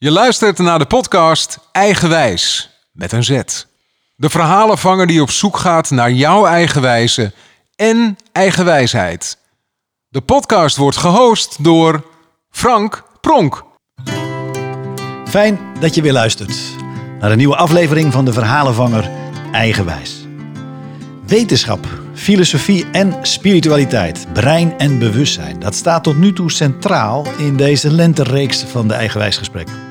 Je luistert naar de podcast Eigenwijs met een Z. De verhalenvanger die op zoek gaat naar jouw eigen wijze en eigenwijsheid. De podcast wordt gehost door Frank Pronk. Fijn dat je weer luistert naar een nieuwe aflevering van de Verhalenvanger Eigenwijs. Wetenschap, filosofie en spiritualiteit, brein en bewustzijn. Dat staat tot nu toe centraal in deze lentereeks van de Eigenwijsgesprekken.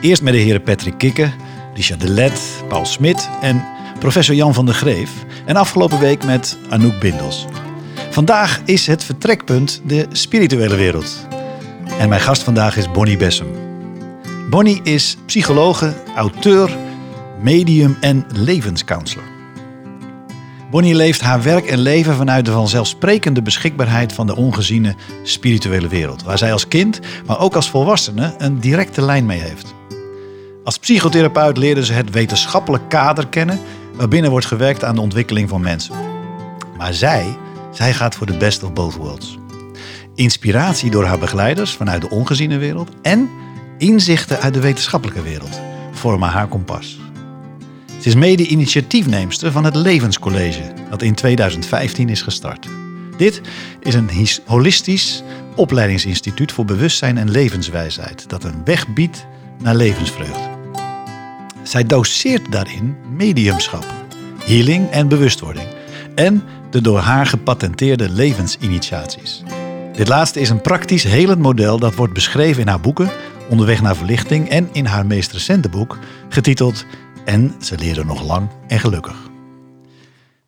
Eerst met de heren Patrick Kikke, Richard de Let, Paul Smit en professor Jan van der Greef. En afgelopen week met Anouk Bindels. Vandaag is het vertrekpunt de spirituele wereld. En mijn gast vandaag is Bonnie Bessem. Bonnie is psychologe, auteur, medium en levenscounselor. Bonnie leeft haar werk en leven vanuit de vanzelfsprekende beschikbaarheid van de ongeziene spirituele wereld, waar zij als kind, maar ook als volwassene, een directe lijn mee heeft. Als psychotherapeut leerde ze het wetenschappelijk kader kennen waarbinnen wordt gewerkt aan de ontwikkeling van mensen. Maar zij, zij gaat voor de best of both worlds. Inspiratie door haar begeleiders vanuit de ongeziene wereld en inzichten uit de wetenschappelijke wereld vormen haar kompas. Ze is mede-initiatiefneemster van het Levenscollege, dat in 2015 is gestart. Dit is een holistisch opleidingsinstituut voor bewustzijn en levenswijsheid dat een weg biedt naar levensvreugde. Zij doseert daarin mediumschap, healing en bewustwording en de door haar gepatenteerde levensinitiaties. Dit laatste is een praktisch helend model dat wordt beschreven in haar boeken Onderweg naar verlichting en in haar meest recente boek getiteld En ze leren nog lang en gelukkig.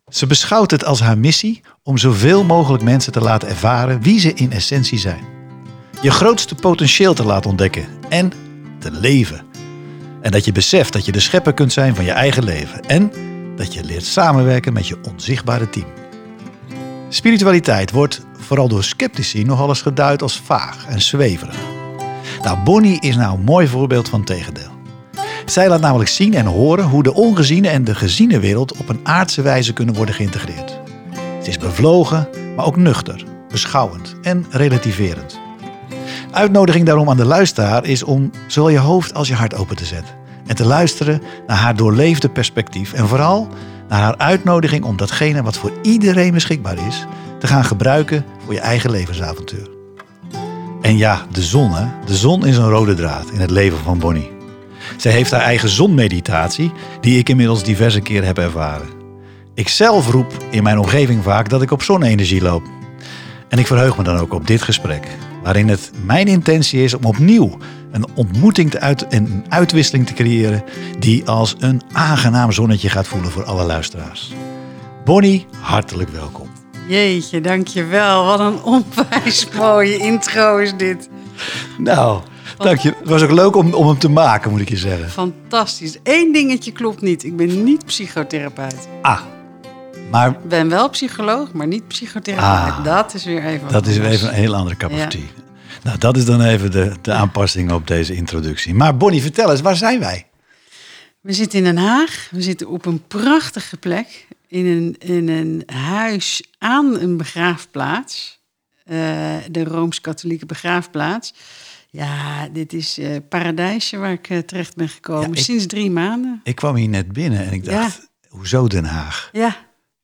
Ze beschouwt het als haar missie om zoveel mogelijk mensen te laten ervaren wie ze in essentie zijn. Je grootste potentieel te laten ontdekken en te leven. En dat je beseft dat je de schepper kunt zijn van je eigen leven. En dat je leert samenwerken met je onzichtbare team. Spiritualiteit wordt vooral door sceptici nogal eens geduid als vaag en zweverig. Nou, Bonnie is nou een mooi voorbeeld van tegendeel. Zij laat namelijk zien en horen hoe de ongeziene en de geziene wereld op een aardse wijze kunnen worden geïntegreerd. Het is bevlogen, maar ook nuchter, beschouwend en relativerend. Uitnodiging daarom aan de luisteraar is om zowel je hoofd als je hart open te zetten. En te luisteren naar haar doorleefde perspectief. En vooral naar haar uitnodiging om datgene wat voor iedereen beschikbaar is, te gaan gebruiken voor je eigen levensavontuur. En ja, de zon, hè? De zon is een rode draad in het leven van Bonnie. Zij heeft haar eigen zonmeditatie, die ik inmiddels diverse keren heb ervaren. Ik zelf roep in mijn omgeving vaak dat ik op zonne-energie loop. En ik verheug me dan ook op dit gesprek, waarin het mijn intentie is om opnieuw een ontmoeting te uit, en een uitwisseling te creëren die als een aangenaam zonnetje gaat voelen voor alle luisteraars. Bonnie, hartelijk welkom. Jeetje, dankjewel. Wat een onwijs mooie intro is dit. Nou, dank je. Het was ook leuk om, om hem te maken, moet ik je zeggen. Fantastisch. Eén dingetje klopt niet. Ik ben niet psychotherapeut. Ah, maar Ik ben wel psycholoog, maar niet psychotherapeut. Ah. dat is weer even dat is weer even een heel andere cup of Ja. tea. Nou, dat is dan even de, de aanpassing op deze introductie. Maar Bonnie, vertel eens, waar zijn wij? We zitten in Den Haag. We zitten op een prachtige plek. In een, in een huis aan een begraafplaats. Eh, de Rooms-Katholieke begraafplaats. Ja, dit is eh paradijsje waar ik eh, terecht ben gekomen. Ja, ik- Sinds drie maanden. Ik kwam hier net binnen en ik dacht, hoezo Den Haag? Ja,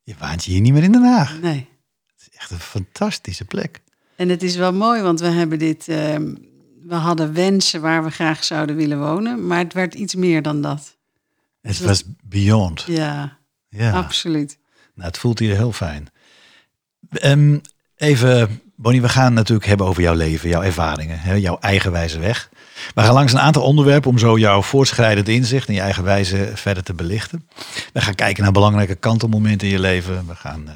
Je waant je hier niet meer in Den Haag. nee. Het is echt een fantastische plek. En het is wel mooi, want we hebben dit. ehm, we hadden wensen waar we graag zouden willen wonen, maar het werd iets meer dan dat. Het was beyond. Ja, Ja, absoluut. nou, het voelt hier heel fijn. Ehm, even, Bonnie, we gaan natuurlijk hebben over jouw leven, jouw ervaringen, hè, jouw eigenwijze weg. We gaan langs een aantal onderwerpen om zo jouw voortschrijdend inzicht en je eigen wijze verder te belichten. We gaan kijken naar belangrijke kantelmomenten in je leven. We gaan eh,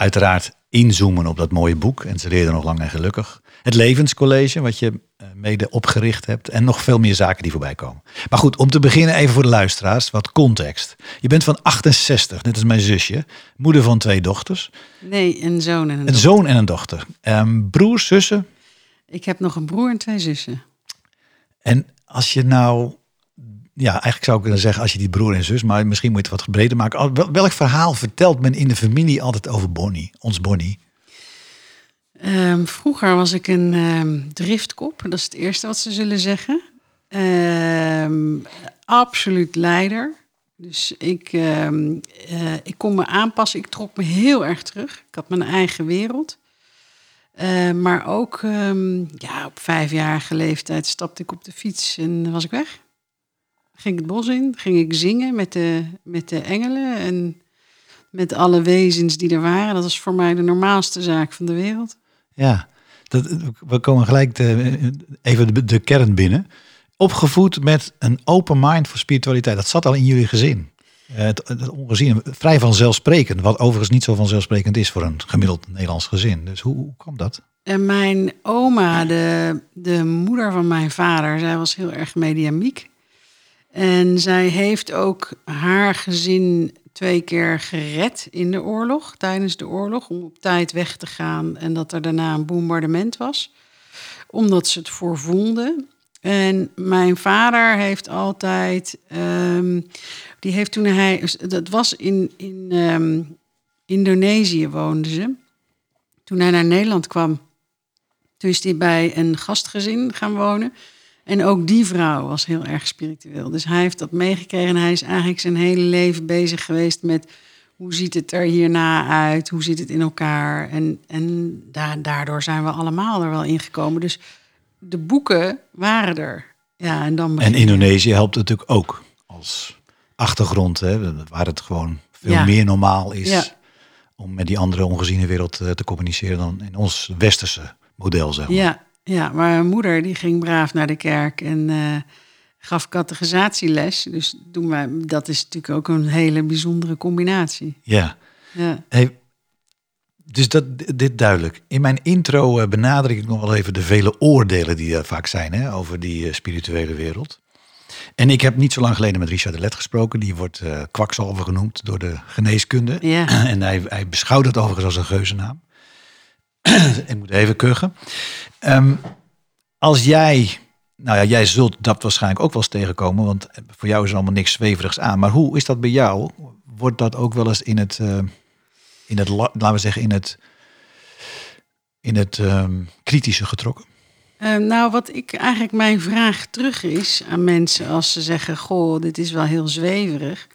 uiteraard inzoomen op dat mooie boek. En ze leerden nog lang en gelukkig. Het levenscollege, wat je eh, mede opgericht hebt. En nog veel meer zaken die voorbij komen. Maar goed, om te beginnen even voor de luisteraars, wat context. Je bent van 68, net als mijn zusje. Moeder van twee dochters. Nee, een zoon en een Een zoon en een dochter. Ehm, broers, zussen. Ik heb nog een broer en twee zussen. En als je nou... Ja, eigenlijk zou ik kunnen zeggen als je die broer en zus... maar misschien moet je het wat breder maken. Welk verhaal vertelt men in de familie altijd over Bonnie? Ons Bonnie. Ehm, vroeger was ik een ehm, driftkop. Dat is het eerste wat ze zullen zeggen. Ehm, absoluut leider. Dus ik, eh, ik kon me aanpassen. Ik trok me heel erg terug. Ik had mijn eigen wereld. Maar ook ja, op vijfjarige leeftijd stapte ik op de fiets en was ik weg. Ging ik het bos in, ging ik zingen met de, met de engelen en met alle wezens die er waren. Dat was voor mij de normaalste zaak van de wereld. Ja, dat, we komen gelijk de, even de, de kern binnen. Opgevoed met een open mind voor spiritualiteit. Dat zat al in jullie gezin. Eh, Het, het ongezien, vrij vanzelfsprekend. Wat overigens niet zo vanzelfsprekend is voor een gemiddeld Nederlands gezin. Dus hoe, hoe kwam dat? En mijn oma, de, de moeder van mijn vader, zij was heel erg mediamiek. En zij heeft ook haar gezin twee keer gered in de oorlog, tijdens de oorlog, om op tijd weg te gaan en dat er daarna een bombardement was, omdat ze het voorvoelden. En mijn vader heeft altijd, ehm, die heeft toen hij, dat was in, in ehm, Indonesië woonden ze. Toen hij naar Nederland kwam, toen is hij bij een gastgezin gaan wonen. En ook die vrouw was heel erg spiritueel. Dus hij heeft dat meegekregen. En hij is eigenlijk zijn hele leven bezig geweest met hoe ziet het er hierna uit? Hoe zit het in elkaar? En, en da daardoor zijn we allemaal er wel ingekomen. Dus de boeken waren er. Ja, en dan En. Indonesië helpt natuurlijk ook als achtergrond. Hè, waar het gewoon veel Ja. meer normaal is Ja. om met die andere ongeziene wereld eh, te communiceren dan in ons westerse model. Zeg maar. Ja, ja, maar mijn moeder die ging braaf naar de kerk en eh, gaf categorisatieles. Dus doen wij, dat is natuurlijk ook een hele bijzondere combinatie. ja. Ja. Hey, dus dat, dit duidelijk. In mijn intro eh, benadruk ik nog wel even de vele oordelen die er vaak zijn hè, over die eh, spirituele wereld. En ik heb niet zo lang geleden met Richard de Let gesproken. Die wordt eh kwakzalver genoemd door de geneeskunde. Ja. En hij, hij beschouwt het overigens als een geuzennaam. ik moet even kuchen. Ehm, als jij, nou ja, jij zult dat waarschijnlijk ook wel eens tegenkomen, want voor jou is er allemaal niks zweverigs aan. Maar hoe is dat bij jou? Wordt dat ook wel eens in het, eh, in het la- laten we zeggen, in het, in het ehm, kritische getrokken? Eh, nou, wat ik eigenlijk mijn vraag terug is aan mensen als ze zeggen: Goh, dit is wel heel zweverig.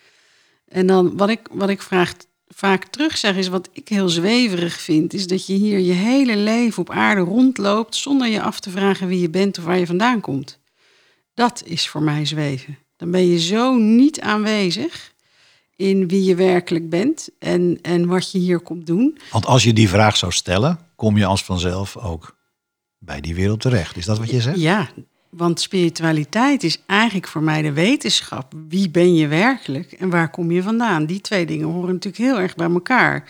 En dan wat ik, wat ik vraag, vaak terug zeg is: wat ik heel zweverig vind, is dat je hier je hele leven op aarde rondloopt zonder je af te vragen wie je bent of waar je vandaan komt. Dat is voor mij zweven. Dan ben je zo niet aanwezig in wie je werkelijk bent en, en wat je hier komt doen. Want als je die vraag zou stellen, kom je als vanzelf ook bij die wereld terecht. Is dat wat je zegt? Ja, want spiritualiteit is eigenlijk voor mij de wetenschap. Wie ben je werkelijk en waar kom je vandaan? Die twee dingen horen natuurlijk heel erg bij elkaar.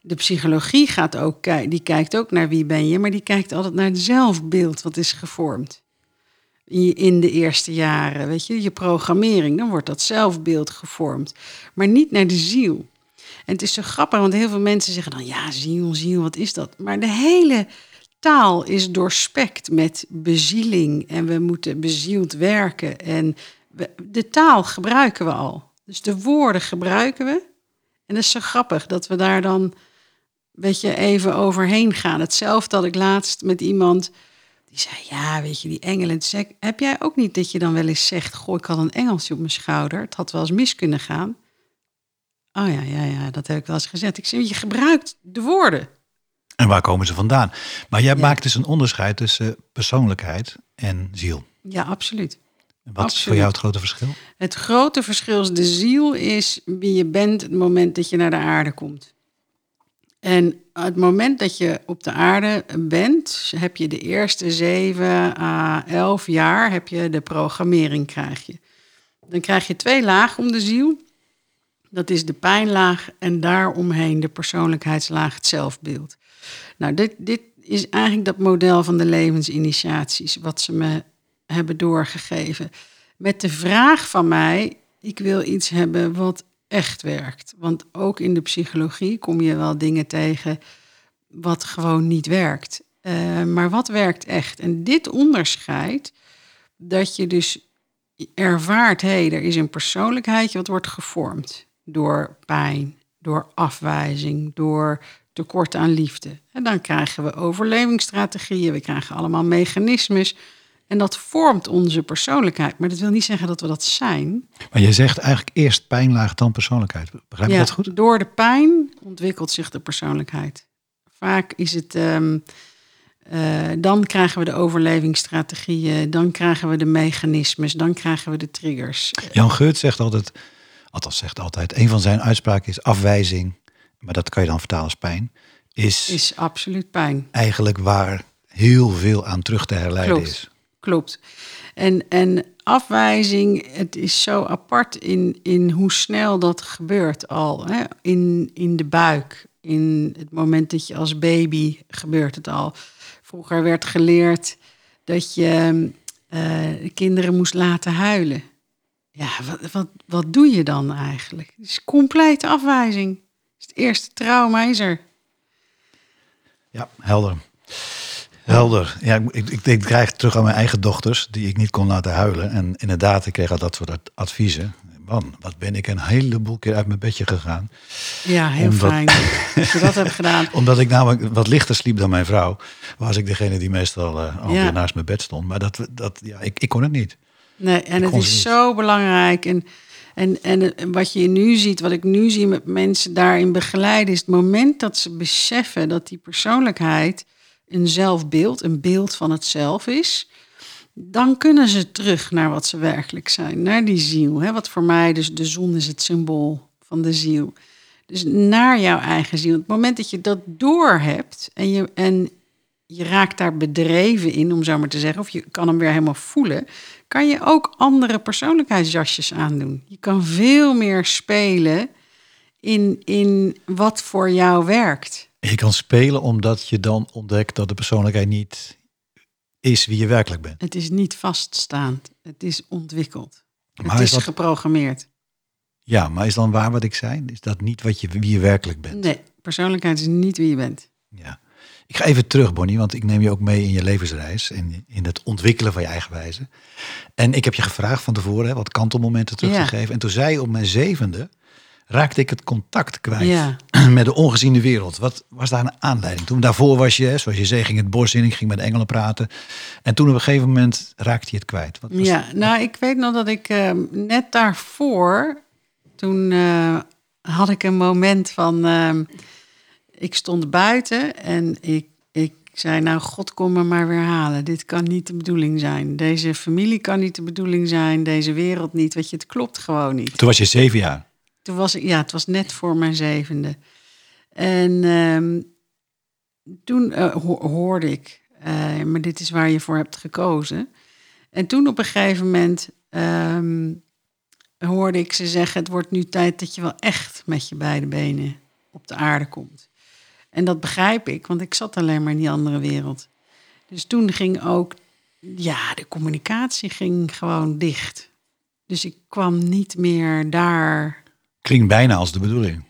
De psychologie gaat ook, die kijkt ook naar wie ben je, maar die kijkt altijd naar het zelfbeeld wat is gevormd. In de eerste jaren, weet je, je programmering, dan wordt dat zelfbeeld gevormd. Maar niet naar de ziel. En het is zo grappig, want heel veel mensen zeggen dan, ja, ziel, ziel, wat is dat? Maar de hele taal is doorspekt met bezieling en we moeten bezield werken. En de taal gebruiken we al. Dus de woorden gebruiken we. En dat is zo grappig dat we daar dan een beetje even overheen gaan. Hetzelfde had ik laatst met iemand die zei, ja, weet je, die engelen. Heb jij ook niet dat je dan wel eens zegt, goh, ik had een engeltje op mijn schouder. Het had wel eens mis kunnen gaan. Oh ja, ja, ja, dat heb ik wel eens gezegd. Ik zei, je gebruikt de woorden. En waar komen ze vandaan? Maar jij Ja. maakt dus een onderscheid tussen persoonlijkheid en ziel. Ja, absoluut. Wat is voor jou het grote verschil? Het grote verschil is de ziel is wie je bent het moment dat je naar de aarde komt. En het moment dat je op de aarde bent, heb je de eerste zeven à elf jaar heb je de programmering krijg je. Dan krijg je twee lagen om de ziel. Dat is de pijnlaag en daaromheen de persoonlijkheidslaag, het zelfbeeld. Nou, dit, dit is eigenlijk dat model van de levensinitiaties, wat ze me hebben doorgegeven. Met de vraag van mij, ik wil iets hebben wat echt werkt. Want ook in de psychologie kom je wel dingen tegen wat gewoon niet werkt. Eh, maar wat werkt echt? En dit onderscheid, dat je dus ervaart, hé, hey, er is een persoonlijkheidje wat wordt gevormd door pijn, door afwijzing, door tekort aan liefde. En dan krijgen we overlevingsstrategieën, we krijgen allemaal mechanismes. En dat vormt onze persoonlijkheid. Maar dat wil niet zeggen dat we dat zijn. Maar je zegt eigenlijk eerst pijnlaag dan persoonlijkheid. Begrijp je Ja, dat goed? Door de pijn ontwikkelt zich de persoonlijkheid. Vaak is het. ehm, eh, dan krijgen we de overlevingsstrategieën, dan krijgen we de mechanismes, dan krijgen we de triggers. Jan Geurt zegt altijd, althans zegt altijd, een van zijn uitspraken is afwijzing, maar dat kan je dan vertalen als pijn, is, Is absoluut pijn. eigenlijk waar heel veel aan terug te herleiden Klopt. is. Klopt. En, en afwijzing, het is zo apart in, in hoe snel dat gebeurt al. Hè? In, in de buik, in het moment dat je als baby gebeurt het al. Vroeger werd geleerd dat je eh, de kinderen moest laten huilen. Ja, wat, wat, wat doe je dan eigenlijk? Het is complete afwijzing. Dus het eerste trauma is er. Ja, helder. Helder. Ja, ik, ik, ik, ik krijg terug aan mijn eigen dochters, die ik niet kon laten huilen. En inderdaad, ik kreeg al dat soort ad- adviezen. Man, wat ben ik een heleboel keer uit mijn bedje gegaan. Ja, heel Omdat- fijn dat je dat hebt gedaan. Omdat ik namelijk wat lichter sliep dan mijn vrouw, was ik degene die meestal eh alweer Ja. naast mijn bed stond. Maar dat, dat, ja, ik, ik kon het niet. Nee, en het is niet. zo belangrijk. En, en, en wat je nu ziet, wat ik nu zie met mensen daarin begeleiden, is het moment dat ze beseffen dat die persoonlijkheid een zelfbeeld, een beeld van het zelf is. Dan kunnen ze terug naar wat ze werkelijk zijn, naar die ziel. Hè? Wat voor mij, dus de zon is het symbool van de ziel. Dus naar jouw eigen ziel. Het moment dat je dat doorhebt en je, en je raakt daar bedreven in, om zo maar te zeggen, of je kan hem weer helemaal voelen, kan je ook andere persoonlijkheidsjasjes aandoen. Je kan veel meer spelen in, in wat voor jou werkt. Je kan spelen omdat je dan ontdekt dat de persoonlijkheid niet is wie je werkelijk bent. Het is niet vaststaand, het is ontwikkeld. Maar het is is dat- geprogrammeerd. Ja, maar is dan waar wat ik zei? Is dat niet wat je, wie je werkelijk bent? Nee, persoonlijkheid is niet wie je bent. Ja. Ik ga even terug, Bonnie, want ik neem je ook mee in je levensreis en in het ontwikkelen van je eigen wijze. En ik heb je gevraagd van tevoren hè, wat kantelmomenten terug te geven. En toen zei je op mijn zevende, raakte ik het contact kwijt Ja. met de ongeziene wereld. Wat was daar een aanleiding? Toen daarvoor was je, zoals je zei, ging het bos in, ik ging met engelen praten. En toen op een gegeven moment raakte je het kwijt. Wat was Ja, nou, ik weet nog dat ik eh, net daarvoor, toen eh, had ik een moment van, eh, ik stond buiten en ik, ik zei, nou, God, kom me maar weer halen. Dit kan niet de bedoeling zijn. Deze familie kan niet de bedoeling zijn, deze wereld niet. Weet je, het klopt gewoon niet. Toen was je zeven jaar. Toen was ik, ja, het was net voor mijn zevende. En ehm, toen eh, ho- hoorde ik, eh, maar dit is waar je voor hebt gekozen. En toen op een gegeven moment ehm, hoorde ik ze zeggen: Het wordt nu tijd dat je wel echt met je beide benen op de aarde komt. En dat begrijp ik, want ik zat alleen maar in die andere wereld. Dus toen ging ook, ja, de communicatie ging gewoon dicht. Dus ik kwam niet meer daar Klinkt bijna als de bedoeling.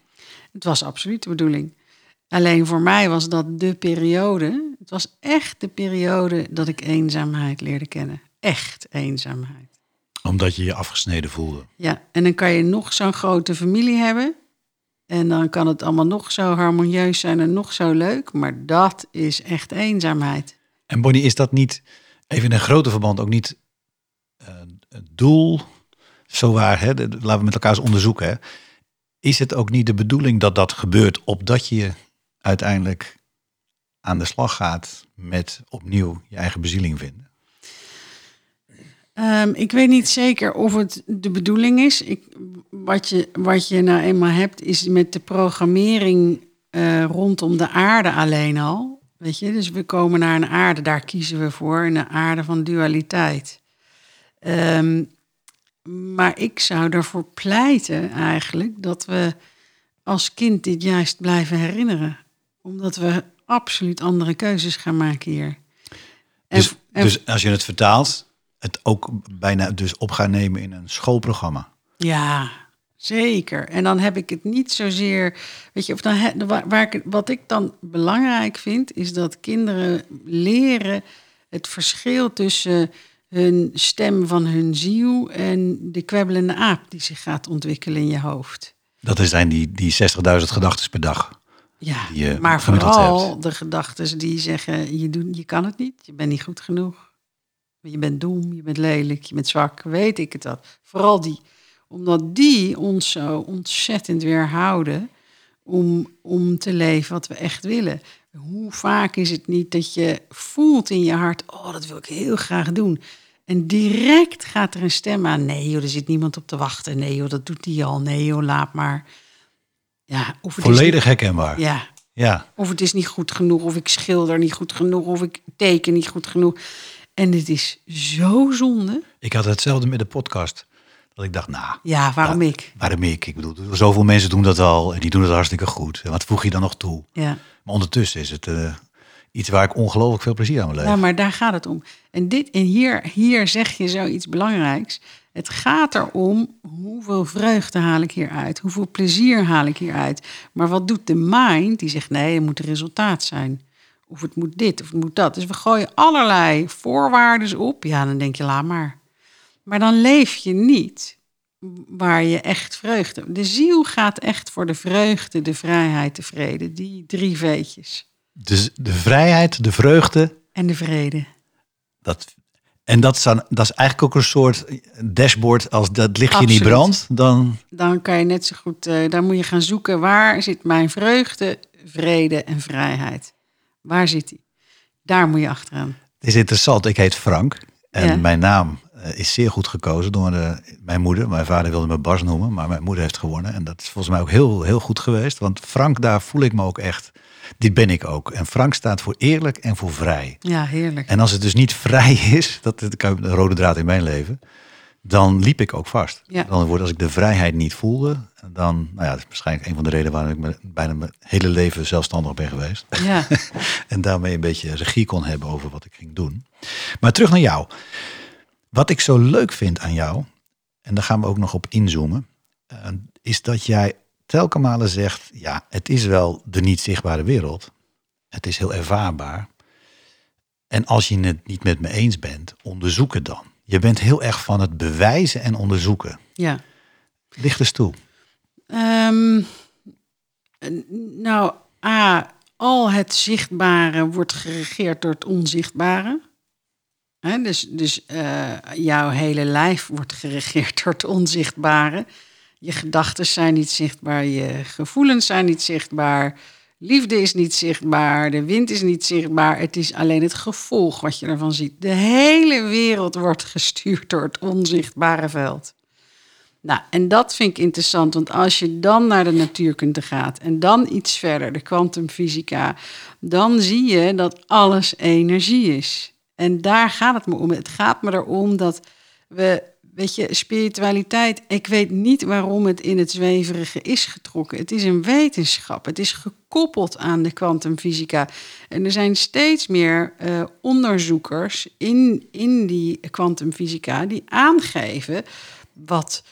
het was absoluut de bedoeling. Alleen voor mij was dat de periode. Het was echt de periode dat ik eenzaamheid leerde kennen. Echt eenzaamheid. Omdat je je afgesneden voelde. Ja, en dan kan je nog zo'n grote familie hebben. En dan kan het allemaal nog zo harmonieus zijn en nog zo leuk. Maar dat is echt eenzaamheid. En Bonnie, is dat niet, even in een grote verband, ook niet eh, het doel, zo waar, hè, laten we met elkaar eens onderzoeken. Hè. Is het ook niet de bedoeling dat dat gebeurt opdat je uiteindelijk aan de slag gaat met opnieuw je eigen bezieling vinden? Ehm, ik weet niet zeker of het de bedoeling is. Ik, wat, je, wat je nou eenmaal hebt, is met de programmering eh, rondom de aarde alleen al. Weet je, dus we komen naar een aarde, daar kiezen we voor, een aarde van dualiteit. Ehm, maar ik zou ervoor pleiten eigenlijk dat we als kind dit juist blijven herinneren. Omdat we absoluut andere keuzes gaan maken hier. En- Dus, en- dus als je het vertaalt, het ook bijna dus op gaan nemen in een schoolprogramma. Ja, zeker. En dan heb ik het niet zozeer. Weet je, of dan, he- waar, waar ik, het- wat ik dan belangrijk vind, is dat kinderen leren het verschil tussen hun stem van hun ziel en de kwebbelende aap die zich gaat ontwikkelen in je hoofd. Dat zijn die, die 60.000 gedachten per dag. Ja, maar vooral de gedachten die zeggen: je, doet, je kan het niet, je bent niet goed genoeg. Je bent dom, je bent lelijk, je bent zwak, weet ik het dat. Vooral die. Omdat die ons zo ontzettend weerhouden om, om te leven wat we echt willen. Hoe vaak is het niet dat je voelt in je hart, oh, dat wil ik heel graag doen. En direct gaat er een stem aan, nee joh, er zit niemand op te wachten. Nee joh, dat doet die al. Nee joh, laat maar. Ja, of het is Volledig niet- herkenbaar. ja, ja. of het is niet goed genoeg, of ik schilder niet goed genoeg, of ik teken niet goed genoeg. En het is zo zonde. Ik had hetzelfde met de podcast. Dat ik dacht, nou, Ja, waarom ik? waarom ik? Ik bedoel, zoveel mensen doen dat al en die doen het hartstikke goed. En wat voeg je dan nog toe? Ja. Maar ondertussen is het eh, iets waar ik ongelooflijk veel plezier aan beleef. ja, maar daar gaat het om. En, dit, en hier, hier zeg je zoiets belangrijks. Het gaat erom hoeveel vreugde haal ik hieruit, hoeveel plezier haal ik hieruit. Maar wat doet de mind? Die zegt nee, het moet een resultaat zijn. Of het moet dit, of het moet dat. Dus we gooien allerlei voorwaarden op. Ja, dan denk je, laat maar. Maar dan leef je niet waar je echt vreugde. De ziel gaat echt voor de vreugde, de vrijheid, de vrede. Die drie veetjes. Dus de vrijheid, de vreugde, En de vrede. dat, en dat is, dan, dat is eigenlijk ook een soort dashboard. Als dat lichtje niet Absoluut. brandt, dan Dan kan je net zo goed, eh dan moet je gaan zoeken waar zit mijn vreugde, vrede en vrijheid. Waar zit die? Daar moet je achteraan. Het is interessant. Ik heet Frank. En Ja. mijn naam eh, is zeer goed gekozen door eh, mijn moeder. Mijn vader wilde me Bas noemen, maar mijn moeder heeft gewonnen. En dat is volgens mij ook heel, heel goed geweest. Want Frank, daar voel ik me ook echt. Dit ben ik ook. En Frank staat voor eerlijk en voor vrij. Ja, heerlijk. En als het dus niet vrij is, dat is de rode draad in mijn leven, dan liep ik ook vast. Ja. Dan wordt als ik de vrijheid niet voelde, dan, nou ja, dat is waarschijnlijk een van de redenen waarom ik me bijna mijn hele leven zelfstandig ben geweest. Ja, en daarmee een beetje regie kon hebben over wat ik ging doen. Maar terug naar jou. Wat ik zo leuk vind aan jou, en daar gaan we ook nog op inzoomen, eh, is dat jij telkens malen zegt, ja, het is wel de niet zichtbare wereld. Het is heel ervaarbaar. En als je het niet met me eens bent, onderzoek het dan. Je bent heel erg van het bewijzen en onderzoeken. ja. Licht eens toe. Ehm, nou, A, al het zichtbare wordt geregeerd door het onzichtbare. Dus dus eh, jouw hele lijf wordt geregeerd door het onzichtbare. Je gedachten zijn niet zichtbaar, je gevoelens zijn niet zichtbaar. Liefde is niet zichtbaar, de wind is niet zichtbaar. Het is alleen het gevolg wat je ervan ziet. De hele wereld wordt gestuurd door het onzichtbare veld. Nou, en dat vind ik interessant, want als je dan naar de natuurkunde gaat en dan iets verder, de kwantumfysica, dan zie je dat alles energie is. En daar gaat het me om. Het gaat me erom dat we, weet je, spiritualiteit, ik weet niet waarom het in het zweverige is getrokken. Het is een wetenschap, het is gekoppeld aan de kwantumfysica. En er zijn steeds meer eh, onderzoekers in, in die kwantumfysica die aangeven wat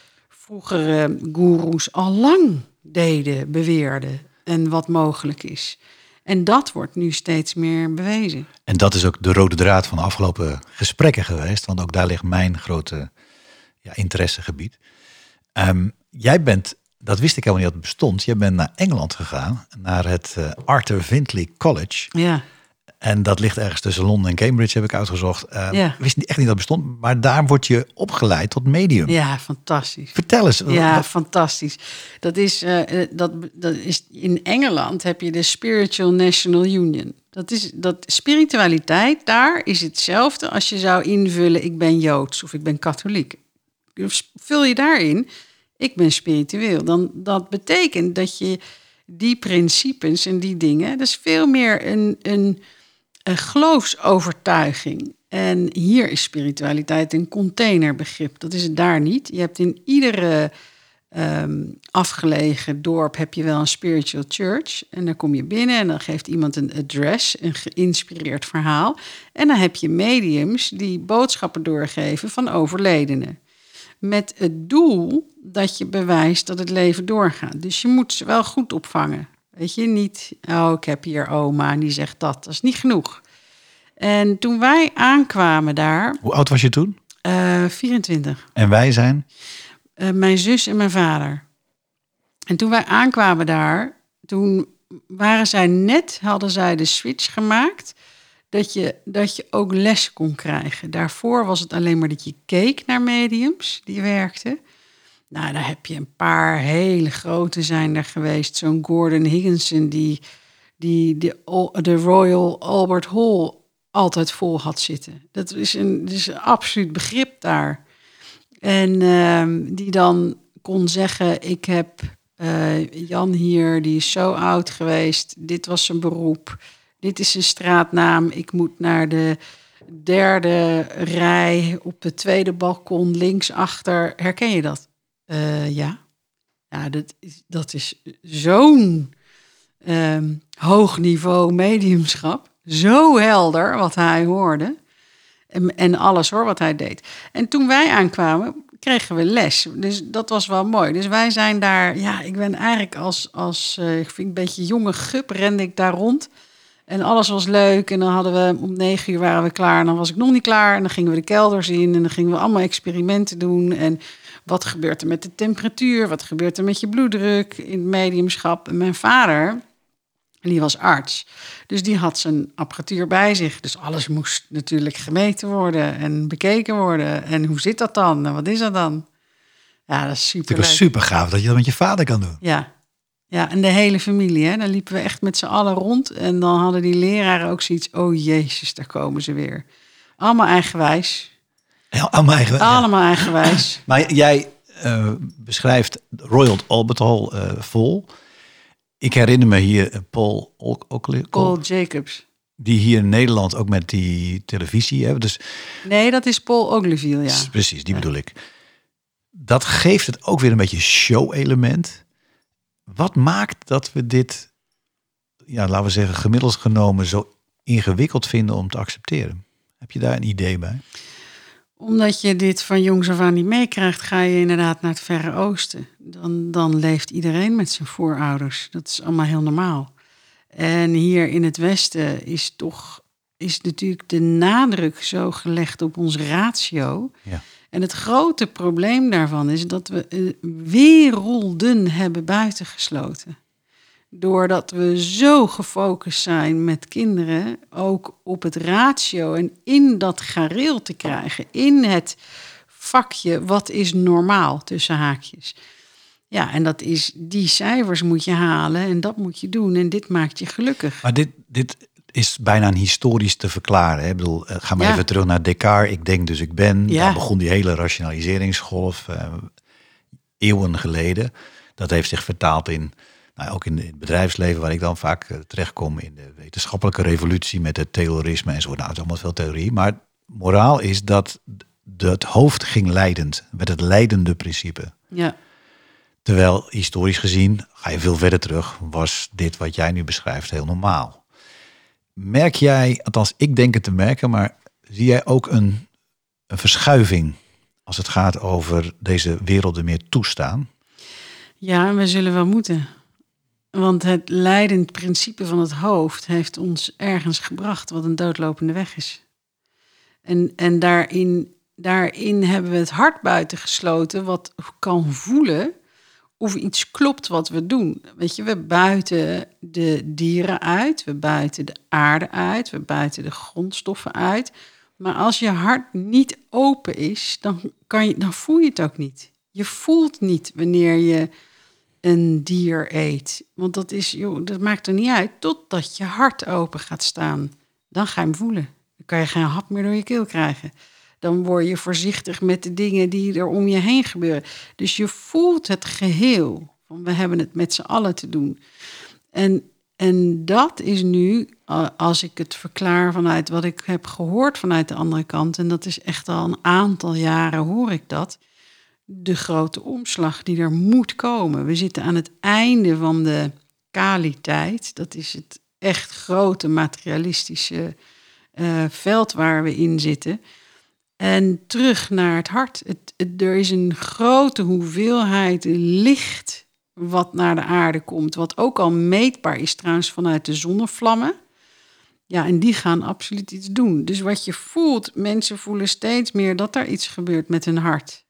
vroegere goeroes al lang deden, beweerden en wat mogelijk is. En dat wordt nu steeds meer bewezen. En dat is ook de rode draad van de afgelopen gesprekken geweest. Want ook daar ligt mijn grote ja, interessegebied. Ehm, jij bent, dat wist ik helemaal niet dat het bestond. Jij bent naar Engeland gegaan, naar het eh, Arthur Findlay College. Ja, En dat ligt ergens tussen Londen en Cambridge, heb ik uitgezocht. Ehm, Ja. Wist echt niet dat het bestond, maar daar word je opgeleid tot medium. ja fantastisch. Vertel eens. Ja, wat- fantastisch. Dat is, eh, eh, dat, dat is in Engeland heb je de Spiritual National Union. Dat is dat spiritualiteit daar is hetzelfde als je zou invullen ik ben joods of ik ben katholiek. Dus vul je daarin ik ben spiritueel, dan dat betekent dat je die principes en die dingen, dat is veel meer een, een, een geloofsovertuiging. En hier is spiritualiteit een containerbegrip. Dat is het daar niet. Je hebt in iedere ehm, afgelegen dorp heb je wel een spiritual church. En dan kom je binnen en dan geeft iemand een address, een geïnspireerd verhaal. En dan heb je mediums die boodschappen doorgeven van overledenen. Met het doel dat je bewijst dat het leven doorgaat. Dus je moet ze wel goed opvangen. Weet je, niet, oh, ik heb hier oma en die zegt dat. Dat is niet genoeg. En toen wij aankwamen daar, Hoe oud was je toen? eh 24, En wij zijn? eh, mijn zus en mijn vader. En toen wij aankwamen daar, toen waren zij net, hadden zij de switch gemaakt. dat je, dat je ook les kon krijgen. Daarvoor was het alleen maar dat je keek naar mediums die werkten. Nou, daar heb je een paar hele grote zijn er geweest. Zo'n Gordon Higginson die, die de, de Royal Albert Hall altijd vol had zitten. Dat is een, is een absoluut begrip daar. En ehm, die dan kon zeggen, ik heb eh, Jan hier, die is zo oud geweest. Dit was zijn beroep. Dit is zijn straatnaam. Ik moet naar de derde rij op het tweede balkon linksachter. Herken je dat? Uh, ja. Ja, dat is, dat is zo'n um, hoog niveau mediumschap. Zo helder wat hij hoorde. En, en alles hoor, wat hij deed. En toen wij aankwamen, kregen we les. Dus dat was wel mooi. Dus wij zijn daar, ja, ik ben eigenlijk als, als uh, ik vind een beetje jonge gup, rende ik daar rond. En alles was leuk. En dan hadden we om negen uur waren we klaar. En dan was ik nog niet klaar. En dan gingen we de kelders in. En dan gingen we allemaal experimenten doen. En wat gebeurt er met de temperatuur? Wat gebeurt er met je bloeddruk in het mediumschap? En mijn vader, die was arts. Dus die had zijn apparatuur bij zich. Dus alles moest natuurlijk gemeten worden en bekeken worden. En hoe zit dat dan? En wat is dat dan? Ja, dat is super. Het is super gaaf dat je dat met je vader kan doen. Ja, ja, en de hele familie. Hè? Dan liepen we echt met z'n allen rond. En dan hadden die leraren ook zoiets. Oh jezus, daar komen ze weer. Allemaal eigenwijs. Ja, allemaal eigenwijs. Allemaal eigenwijs. maar jij uh, beschrijft Royal Albert Hall uh, vol. Ik herinner me hier eh, Paul Oakley. Paul Jacobs. Die hier in Nederland ook met die televisie hebben. Dus, nee, dat is Paul Ogleville, ja. Precies, die bedoel ik. Dat geeft het ook weer een beetje show-element. Wat maakt dat we dit, ja, laten we zeggen, gemiddeld genomen zo ingewikkeld vinden om te accepteren? Heb je daar een idee bij? Omdat je dit van jongs af aan niet meekrijgt, ga je inderdaad naar het Verre Oosten. Dan, dan leeft iedereen met zijn voorouders. Dat is allemaal heel normaal. En hier in het Westen is toch is natuurlijk de nadruk zo gelegd op ons ratio. Ja. En het grote probleem daarvan is dat we eh, werelden hebben buitengesloten. Doordat we zo gefocust zijn met kinderen, ook op het ratio en in dat gareel te krijgen, in het vakje wat is normaal tussen haakjes. Ja, en dat is die cijfers moet je halen en dat moet je doen en dit maakt je gelukkig. Maar dit, dit is bijna een historisch te verklaren. Hè? Ik bedoel, eh, ga maar even terug naar Descartes. Ik denk dus ik ben. Ja. Daar begon die hele rationaliseringsgolf uh, eeuwen geleden. Dat heeft zich vertaald in, nou, ook in het bedrijfsleven, waar ik dan vaak uh, terechtkom in de wetenschappelijke revolutie met het terrorisme en zo. Nou, het is allemaal veel theorie. Maar moraal is dat het hoofd ging leidend, met het leidende principe. Ja. Terwijl historisch gezien, ga je veel verder terug, was dit wat jij nu beschrijft heel normaal. Merk jij, althans ik denk het te merken, maar zie jij ook een, verschuiving als het gaat over deze werelden meer toestaan? Ja, we zullen wel moeten. Want het leidend principe van het hoofd heeft ons ergens gebracht wat een doodlopende weg is. En, en daarin, daarin hebben we het hart buiten gesloten, wat kan voelen of iets klopt wat we doen. Weet je, we buiten de dieren uit, we buiten de aarde uit, we buiten de grondstoffen uit. Maar als je hart niet open is, dan, kan je, dan voel je het ook niet. Je voelt niet wanneer je een dier eet. Want dat, is, joh, dat maakt er niet uit totdat je hart open gaat staan. Dan ga je hem voelen. Dan kan je geen hap meer door je keel krijgen dan word je voorzichtig met de dingen die er om je heen gebeuren. Dus je voelt het geheel. Van we hebben het met z'n allen te doen. En, en dat is nu, als ik het verklaar vanuit wat ik heb gehoord vanuit de andere kant, en dat is echt al een aantal jaren hoor ik dat, de grote omslag die er moet komen. We zitten aan het einde van de kaliteit. Dat is het echt grote materialistische uh, veld waar we in zitten. En terug naar het hart. Er is een grote hoeveelheid licht wat naar de aarde komt. Wat ook al meetbaar is trouwens vanuit de zonnevlammen. Ja, en die gaan absoluut iets doen. Dus wat je voelt, mensen voelen steeds meer dat er iets gebeurt met hun hart.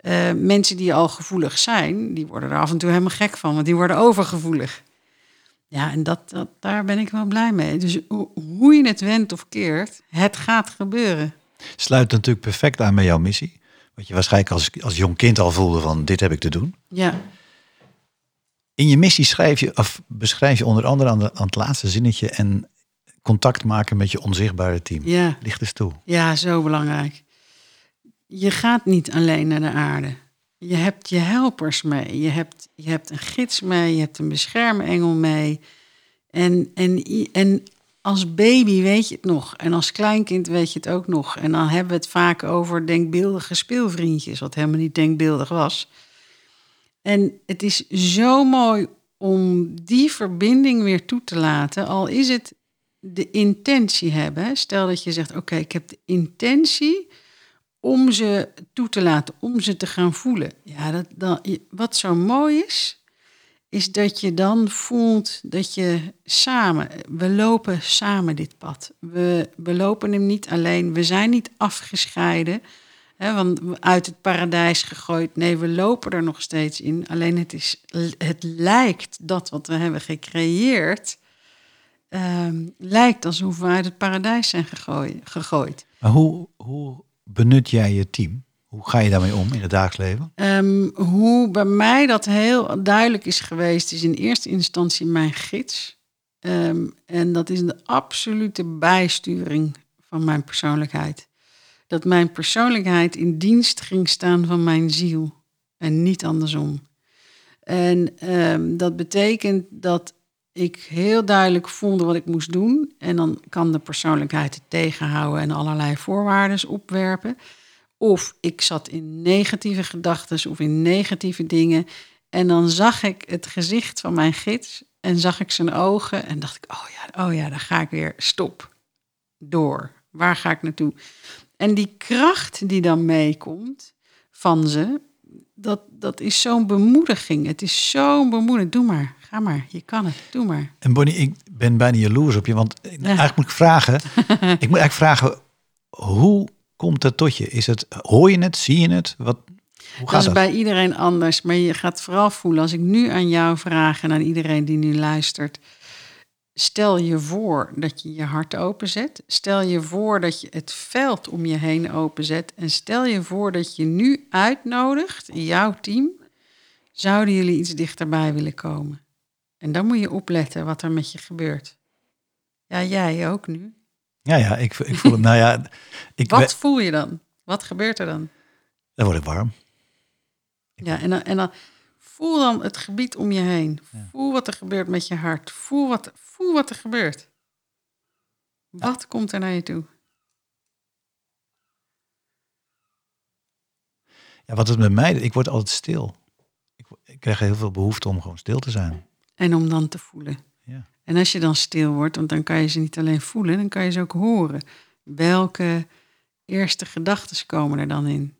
Uh, mensen die al gevoelig zijn, die worden er af en toe helemaal gek van, want die worden overgevoelig. Ja, en dat, daar ben ik wel blij mee. Dus ho- hoe je het wendt of keert, het gaat gebeuren. Sluit natuurlijk perfect aan bij jouw missie. Wat je waarschijnlijk als, als jong kind al voelde van dit heb ik te doen. Ja, In je missie schrijf je, of beschrijf je onder andere aan, de, aan het laatste zinnetje en contact maken met je onzichtbare team. ja, Licht eens toe. ja, zo belangrijk. Je gaat niet alleen naar de aarde. Je hebt je helpers mee. Je hebt, je hebt een gids mee. Je hebt een beschermengel mee. En, en, en als baby weet je het nog. En als kleinkind weet je het ook nog. En dan hebben we het vaak over denkbeeldige speelvriendjes. Wat helemaal niet denkbeeldig was. En het is zo mooi om die verbinding weer toe te laten. Al is het de intentie hebben. Stel dat je zegt, oké, ik heb de intentie om ze toe te laten, om ze te gaan voelen. Ja, dat, dat, wat zo mooi is, is dat je dan voelt dat je samen, we lopen samen dit pad. We, we lopen hem niet alleen, we zijn niet afgescheiden, hè, want uit het paradijs gegooid. Nee, we lopen er nog steeds in. Alleen het, is, het lijkt dat wat we hebben gecreëerd, ehm, lijkt alsof we uit het paradijs zijn gegooid. gegooid. Maar hoe, hoe benut jij je team? Hoe ga je daarmee om in het dagelijks leven? Ehm, hoe bij mij dat heel duidelijk is geweest, is in eerste instantie mijn gids. Ehm, en dat is de absolute bijsturing van mijn persoonlijkheid. Dat mijn persoonlijkheid in dienst ging staan van mijn ziel en niet andersom. En ehm, dat betekent dat ik heel duidelijk voelde wat ik moest doen. En dan kan de persoonlijkheid het tegenhouden en allerlei voorwaarden opwerpen. Of ik zat in negatieve gedachten of in negatieve dingen. En dan zag ik het gezicht van mijn gids en zag ik zijn ogen. En dacht ik, oh ja, oh ja, daar ga ik weer. Stop. Door. Waar ga ik naartoe? En die kracht die dan meekomt van ze, dat, dat is zo'n bemoediging. Het is zo'n bemoediging. Doe maar, ga maar, je kan het, doe maar. En Bonnie, ik ben bijna jaloers op je, want eigenlijk moet ik vragen, ik moet eigenlijk vragen, hoe komt het tot je? Is het, hoor je het, zie je het? Wat, hoe Dat gaat is dat? bij iedereen anders, maar je gaat vooral voelen. Als ik nu aan jou vraag en aan iedereen die nu luistert. Stel je voor dat je je hart openzet. Stel je voor dat je het veld om je heen openzet. En stel je voor dat je nu uitnodigt, jouw team. Zouden jullie iets dichterbij willen komen? En dan moet je opletten wat er met je gebeurt. Ja, jij ook nu. Ja, ja, ik, ik voel het, nou ja, ik, Wat we- voel je dan? Wat gebeurt er dan? dan word ik warm. Ja, en dan, en dan voel dan het gebied om je heen. Voel wat er gebeurt met je hart. Voel wat, voel wat er gebeurt. Wat komt er naar je toe? Ja, wat het met mij, ik word altijd stil. Ik, ik krijg heel veel behoefte om gewoon stil te zijn. En om dan te voelen. Ja. En als je dan stil wordt, want dan kan je ze niet alleen voelen, dan kan je ze ook horen. Welke eerste gedachten komen er dan in?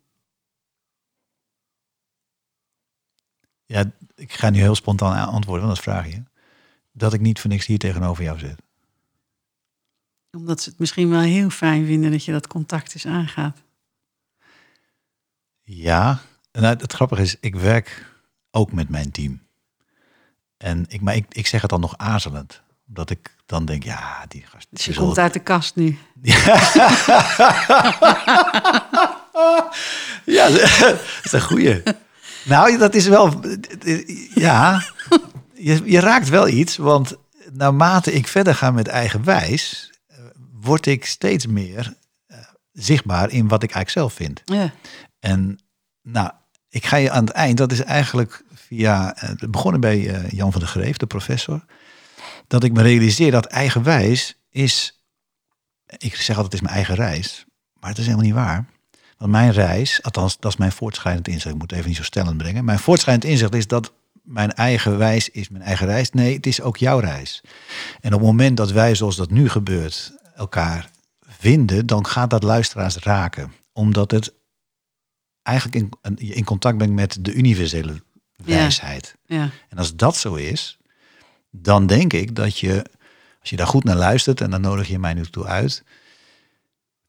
Ja, ik ga nu heel spontaan antwoorden, want dat vraag je. Dat ik niet voor niks hier tegenover jou zit. Omdat ze het misschien wel heel fijn vinden dat je dat contact eens aangaat. Ja, en nou, het grappige is, ik werk ook met mijn team. En ik, maar ik, ik zeg het dan nog aarzelend. Omdat ik dan denk, ja, die gast... Dus je komt uit de kast nu. Ja, dat is een goeie. Nou, dat is wel... Ja, je, je raakt wel iets. Want naarmate ik verder ga met eigenwijs... word ik steeds meer eh, zichtbaar in wat ik eigenlijk zelf vind. Ja, En nou, ik ga je aan het eind... Dat is eigenlijk via... eh, begonnen bij eh, Jan van der Greef, de professor. Dat ik me realiseer dat eigenwijs is... Ik zeg altijd, het is mijn eigen reis. Maar het is helemaal niet waar. Want mijn reis, althans, dat is mijn voortschrijdend inzicht. Ik moet even niet zo stellend brengen. Mijn voortschrijdend inzicht is dat mijn eigen wijs is mijn eigen reis. Nee, het is ook jouw reis. En op het moment dat wij, zoals dat nu gebeurt, elkaar vinden, dan gaat dat luisteraars raken. Omdat het eigenlijk in, in contact brengt met de universele wijsheid. ja, En als dat zo is, dan denk ik dat je, als je daar goed naar luistert, en dan nodig je mij nu toe uit,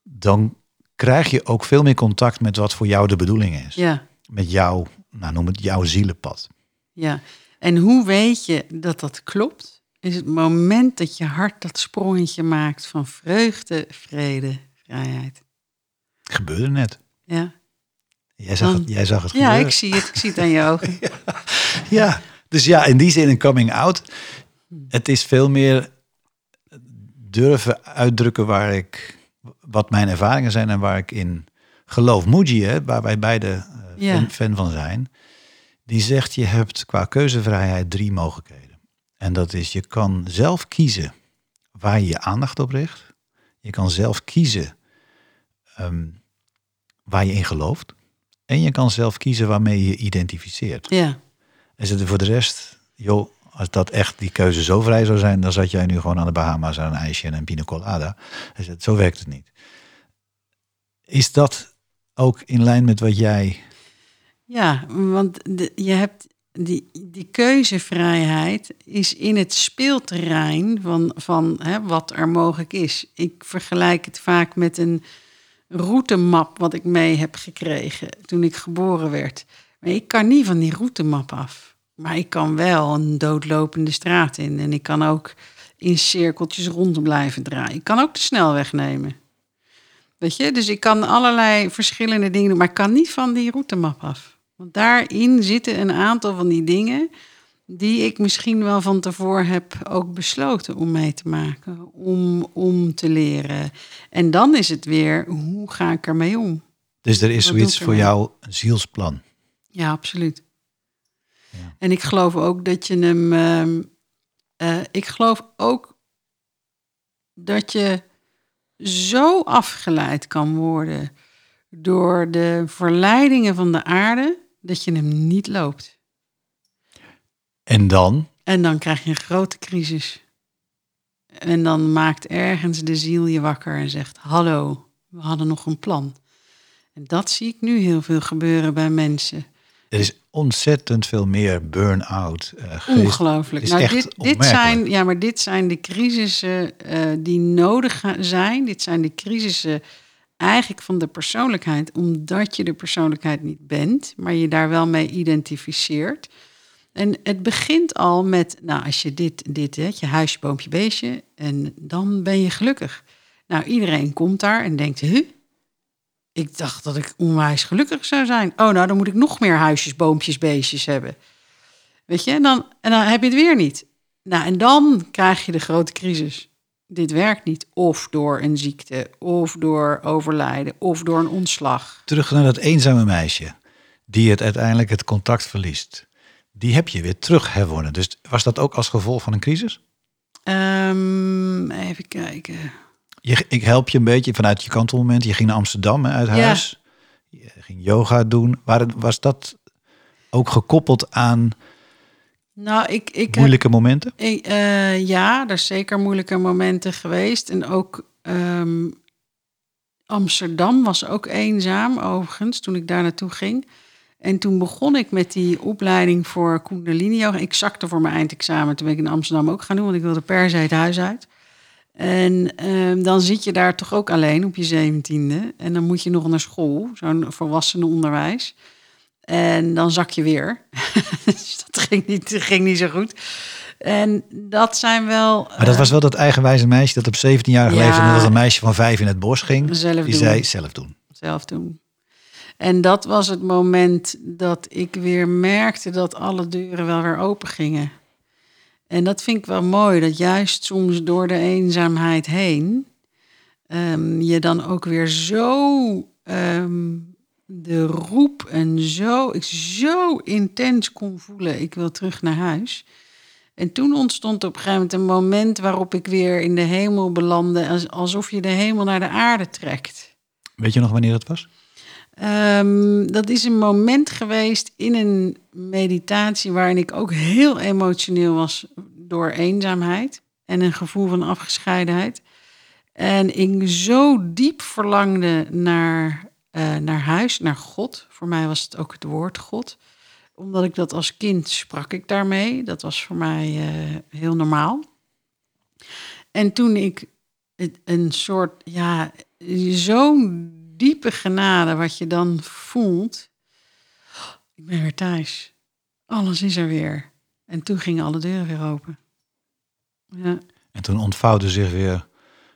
dan krijg je ook veel meer contact met wat voor jou de bedoeling is. ja, Met jou, nou noem het jouw zielenpad. ja. En hoe weet je dat dat klopt? is het moment dat je hart dat sprongetje maakt van vreugde, vrede, vrijheid. Gebeurde net. Ja, Jij zag, Dan- het, jij zag het ja gebeuren. ik zie het. Ik zie het aan je ogen. Ja, dus ja, in die zin een coming out. Het is veel meer durven uitdrukken waar ik, wat mijn ervaringen zijn en waar ik in geloof. Muji, hè, waar wij beide eh, Ja. fan, fan van zijn, die zegt je hebt qua keuzevrijheid drie mogelijkheden. En dat is je kan zelf kiezen waar je je aandacht op richt. Je kan zelf kiezen ehm, waar je in gelooft. En je kan zelf kiezen waarmee je je identificeert. Ja, En zitten voor de rest, joh, als dat echt die keuze zo vrij zou zijn, dan zat jij nu gewoon aan de Bahama's aan een ijsje en een pina colada. Zegt, zo werkt het niet. Is dat ook in lijn met wat jij. ja want de, je hebt die, die keuzevrijheid is in het speelterrein van, van hè, wat er mogelijk is. Ik vergelijk het vaak met een routemap wat ik mee heb gekregen toen ik geboren werd. Maar ik kan niet van die routemap af. Maar ik kan wel een doodlopende straat in. En ik kan ook in cirkeltjes rond blijven draaien. Ik kan ook de snelweg nemen. Weet je, dus ik kan allerlei verschillende dingen doen, maar ik kan niet van die routemap af. Want daarin zitten een aantal van die dingen die ik misschien wel van tevoren heb ook besloten om mee te maken, om, om te leren. En dan is het weer, hoe ga ik ermee om? Dus er is Wat zoiets voor jou, een zielsplan. Ja, absoluut. Ja. En ik geloof ook dat je hem. ehm, eh, ik geloof ook dat je zo afgeleid kan worden door de verleidingen van de aarde dat je hem niet loopt. En dan, En dan krijg je een grote crisis. En dan maakt ergens de ziel je wakker en zegt: Hallo, we hadden nog een plan. En dat zie ik nu heel veel gebeuren bij mensen. er is ontzettend veel meer burn-out. geest. Ongelooflijk. Nou, dit, dit zijn, ja, maar dit zijn de crisissen eh, die nodig zijn. Dit zijn de crisissen eigenlijk van de persoonlijkheid, omdat je de persoonlijkheid niet bent, maar je daar wel mee identificeert. En het begint al met, nou, als je dit, dit, hè, je huisje, boompje, beestje, en dan ben je gelukkig. Nou, iedereen komt daar en denkt, huh? Ik dacht dat ik onwijs gelukkig zou zijn. Oh, nou, dan moet ik nog meer huisjes, boompjes, beestjes hebben. Weet je, en dan, en dan heb je het weer niet. Nou, en dan krijg je de grote crisis. Dit werkt niet. Of door een ziekte, of door overlijden, of door een ontslag. Terug naar dat eenzame meisje, die het uiteindelijk het contact verliest. Die heb je weer terug herwonnen. Dus was dat ook als gevolg van een crisis? Ehm, even kijken. Je, ik help je een beetje vanuit je kantelmoment. Je ging naar Amsterdam hè, uit Ja. huis. Je ging yoga doen. Waar, was dat ook gekoppeld aan Nou, ik, ik heb moeilijke momenten? Ik, eh, ja, er zeker moeilijke momenten geweest. En ook ehm, Amsterdam was ook eenzaam, overigens, toen ik daar naartoe ging. En toen begon ik met die opleiding voor Kundalini. Ik zakte voor mijn eindexamen, toen ben ik in Amsterdam ook gaan doen, want ik wilde per se het huis uit. En ehm, dan zit je daar toch ook alleen op je zeventiende. En dan moet je nog naar school, zo'n volwassenenonderwijs. En dan zak je weer. dus dat ging niet, ging niet zo goed. En dat zijn wel... Maar dat was wel dat eigenwijze meisje dat op 17-jarige Ja. leeftijd... dat een meisje van vijf in het bos ging. Zelf die doen. zei zelf doen. zelf doen. En dat was het moment dat ik weer merkte dat alle deuren wel weer open gingen. En dat vind ik wel mooi, dat juist soms door de eenzaamheid heen ehm, je dan ook weer zo ehm, de roep en zo, ik zo intens kon voelen, ik wil terug naar huis. En toen ontstond op een gegeven moment een moment waarop ik weer in de hemel belandde, als- alsof je de hemel naar de aarde trekt. Weet je nog wanneer dat was? Ehm, dat is een moment geweest in een meditatie waarin ik ook heel emotioneel was door eenzaamheid en een gevoel van afgescheidenheid. En ik zo diep verlangde naar, eh, naar huis, naar God. Voor mij was het ook het woord God. Omdat ik dat als kind sprak ik daarmee. Dat was voor mij eh, heel normaal. En toen ik een soort, ja, zo'n diepe genade wat je dan voelt. Ik ben weer thuis. Alles is er weer. En toen gingen alle deuren weer open. Ja. En toen ontvouwde zich weer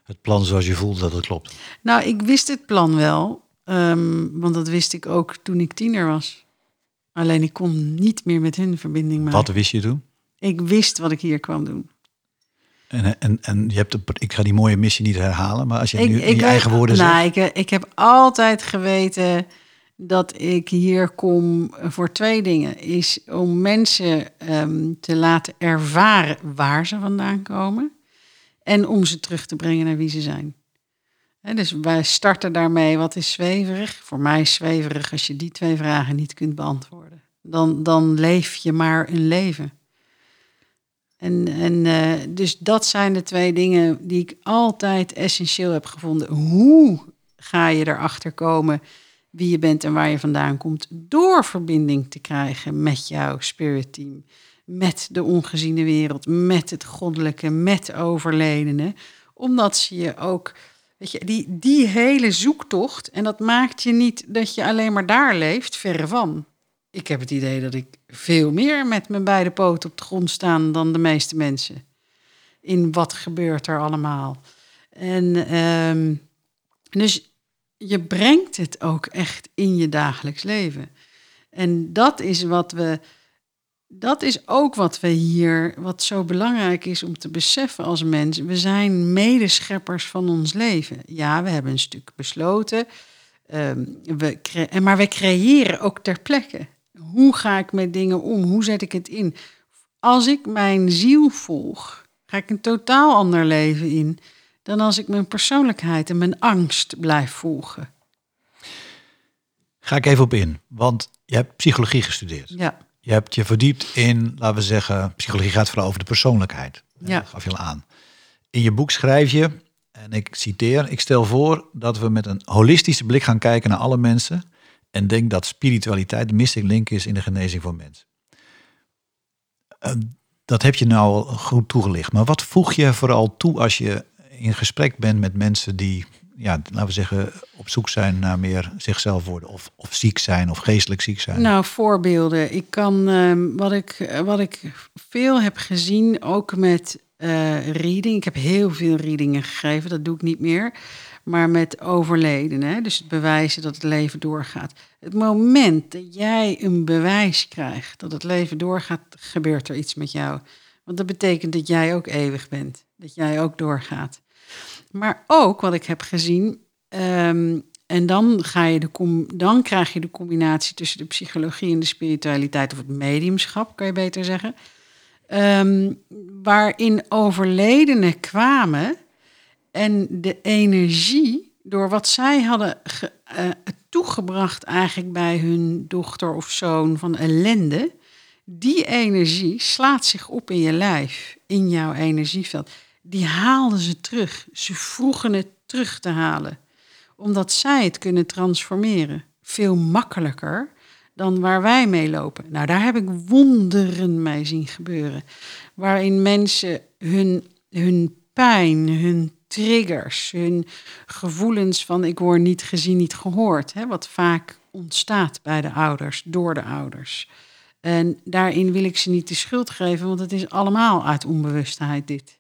het plan zoals je voelde dat het klopt. Nou, ik wist het plan wel, ehm, want dat wist ik ook toen ik tiener was. Alleen ik kon niet meer met hun verbinding maken. Wat wist je toen? Ik wist wat ik hier kwam doen. En, en, en je hebt de, ik ga die mooie missie niet herhalen, maar als je ik, nu in ik je eigen woorden nou, zegt. ik, ik heb altijd geweten dat ik hier kom voor twee dingen. Is om mensen ehm, te laten ervaren waar ze vandaan komen. En om ze terug te brengen naar wie ze zijn. Dus wij starten daarmee, wat is zweverig? Voor mij is zweverig als je die twee vragen niet kunt beantwoorden. Dan, dan leef je maar een leven. En, en eh, dus dat zijn de twee dingen die ik altijd essentieel heb gevonden. Hoe ga je erachter komen wie je bent en waar je vandaan komt? Door verbinding te krijgen met jouw spirit team. Met de ongeziene wereld, met het goddelijke, met overledenen. Omdat ze je ook, weet je, die, die hele zoektocht. En dat maakt je niet dat je alleen maar daar leeft, verre van ik heb het idee dat ik veel meer met mijn beide poten op de grond staan dan de meeste mensen. In wat gebeurt er allemaal. En ehm, dus je brengt het ook echt in je dagelijks leven. En dat is wat we. Dat is ook wat we hier, wat zo belangrijk is om te beseffen als mens. We zijn medescheppers van ons leven. Ja, we hebben een stuk besloten. Um, we maar we creëren ook ter plekke. Hoe ga ik met dingen om? Hoe zet ik het in? Als ik mijn ziel volg, ga ik een totaal ander leven in dan als ik mijn persoonlijkheid en mijn angst blijf volgen. Ga ik even op in, want je hebt psychologie gestudeerd. Ja, Je hebt je verdiept in, laten we zeggen, psychologie gaat vooral over de persoonlijkheid. Ja. Dat gaf je al aan. In je boek schrijf je, en ik citeer, ik stel voor dat we met een holistische blik gaan kijken naar alle mensen en denk dat spiritualiteit de missing link is in de genezing van mensen. Uh, dat heb je nou goed toegelicht. Maar wat voeg je vooral toe als je in gesprek bent met mensen die, ja, laten we zeggen, op zoek zijn naar meer zichzelf worden of, of ziek zijn of geestelijk ziek zijn? nou voorbeelden. Ik kan, uh, wat, ik, wat ik veel heb gezien, ook met uh, reading. Ik heb heel veel readingen gegeven, dat doe ik niet meer maar met overleden. Hè? Dus het bewijzen dat het leven doorgaat. Het moment dat jij een bewijs krijgt dat het leven doorgaat, gebeurt er iets met jou. Want dat betekent dat jij ook eeuwig bent, dat jij ook doorgaat. Maar ook wat ik heb gezien, um, en dan, ga je de dan krijg je de combinatie tussen de psychologie en de spiritualiteit, of het mediumschap, kan je beter zeggen. Um, waarin overledenen kwamen en de energie, door wat zij hadden ge, uh, toegebracht eigenlijk bij hun dochter of zoon van ellende, die energie slaat zich op in je lijf, in jouw energieveld. Die haalden ze terug. Ze vroegen het terug te halen, omdat zij het kunnen transformeren. Veel makkelijker dan waar wij mee lopen. Nou, daar heb ik wonderen mee zien gebeuren. Waarin mensen hun, hun pijn, hun triggers, hun gevoelens van ik word niet gezien, niet gehoord, hè, wat vaak ontstaat bij de ouders, door de ouders. En daarin wil ik ze niet de schuld geven, want het is allemaal uit onbewustheid dit.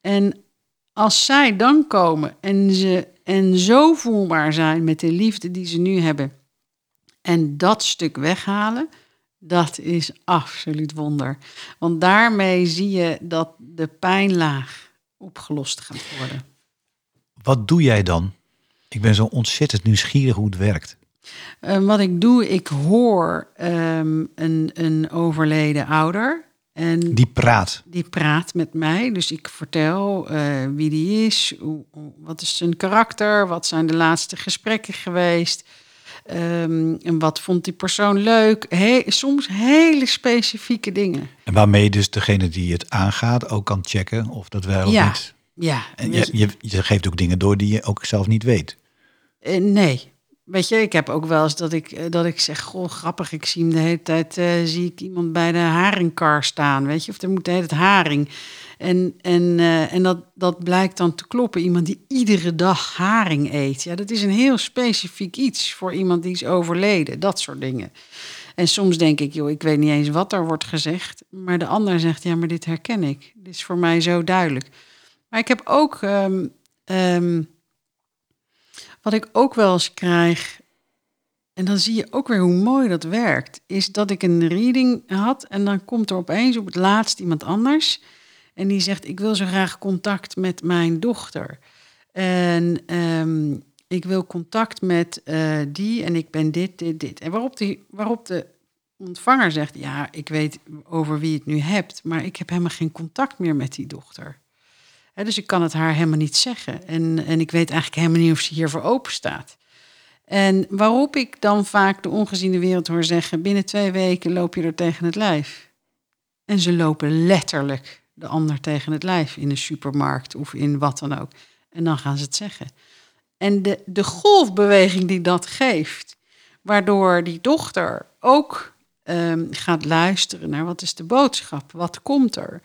En als zij dan komen en, ze, en zo voelbaar zijn met de liefde die ze nu hebben en dat stuk weghalen, dat is absoluut wonder. Want daarmee zie je dat de pijnlaag opgelost gaat worden. Wat doe jij dan? Ik ben zo ontzettend nieuwsgierig hoe het werkt. Uh, wat ik doe, ik hoor um, een, een overleden ouder. En die praat. Die praat met mij. Dus ik vertel uh, wie die is, hoe, wat is zijn karakter, wat zijn de laatste gesprekken geweest. Um, en wat vond die persoon leuk? He, soms hele specifieke dingen. En waarmee dus degene die het aangaat ook kan checken of dat wel of ja. niet. Ja. En je, je, je, geeft ook dingen door die je ook zelf niet weet. Uh, nee. Weet je, ik heb ook wel eens dat ik, dat ik zeg, goh, grappig, ik zie hem de hele tijd, uh, zie ik iemand bij de haringkar staan, weet je, of er moet de hele tijd haring. En, en, uh, en dat, dat blijkt dan te kloppen. Iemand die iedere dag haring eet. Ja, dat is een heel specifiek iets voor iemand die is overleden. Dat soort dingen. En soms denk ik, joh, ik weet niet eens wat er wordt gezegd. Maar de ander zegt, ja, maar dit herken ik. Dit is voor mij zo duidelijk. Maar ik heb ook, ehm, ehm, wat ik ook wel eens krijg, en dan zie je ook weer hoe mooi dat werkt, is dat ik een reading had en dan komt er opeens op het laatst iemand anders. En die zegt, ik wil zo graag contact met mijn dochter. En ehm, ik wil contact met eh, die en ik ben dit, dit, dit. En waarop, die, waarop de ontvanger zegt, ja, ik weet over wie het nu hebt, maar ik heb helemaal geen contact meer met die dochter. dus ik kan het haar helemaal niet zeggen. En, en ik weet eigenlijk helemaal niet of ze hiervoor open staat. En waarop ik dan vaak de ongeziene wereld hoor zeggen: binnen twee weken loop je er tegen het lijf. En ze lopen letterlijk de ander tegen het lijf in een supermarkt of in wat dan ook. En dan gaan ze het zeggen. En de, de golfbeweging die dat geeft, waardoor die dochter ook um, gaat luisteren naar wat is de boodschap, wat komt er.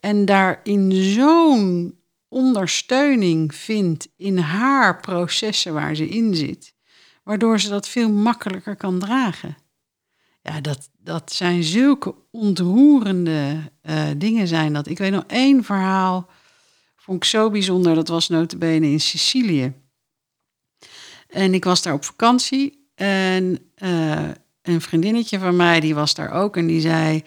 En daarin zo'n ondersteuning vindt in haar processen waar ze in zit, waardoor ze dat veel makkelijker kan dragen. Ja, dat, dat zijn zulke ontroerende uh, dingen zijn dat. Ik weet nog één verhaal, vond ik zo bijzonder, dat was notabene in Sicilië. En ik was daar op vakantie en uh, een vriendinnetje van mij, die was daar ook en die zei...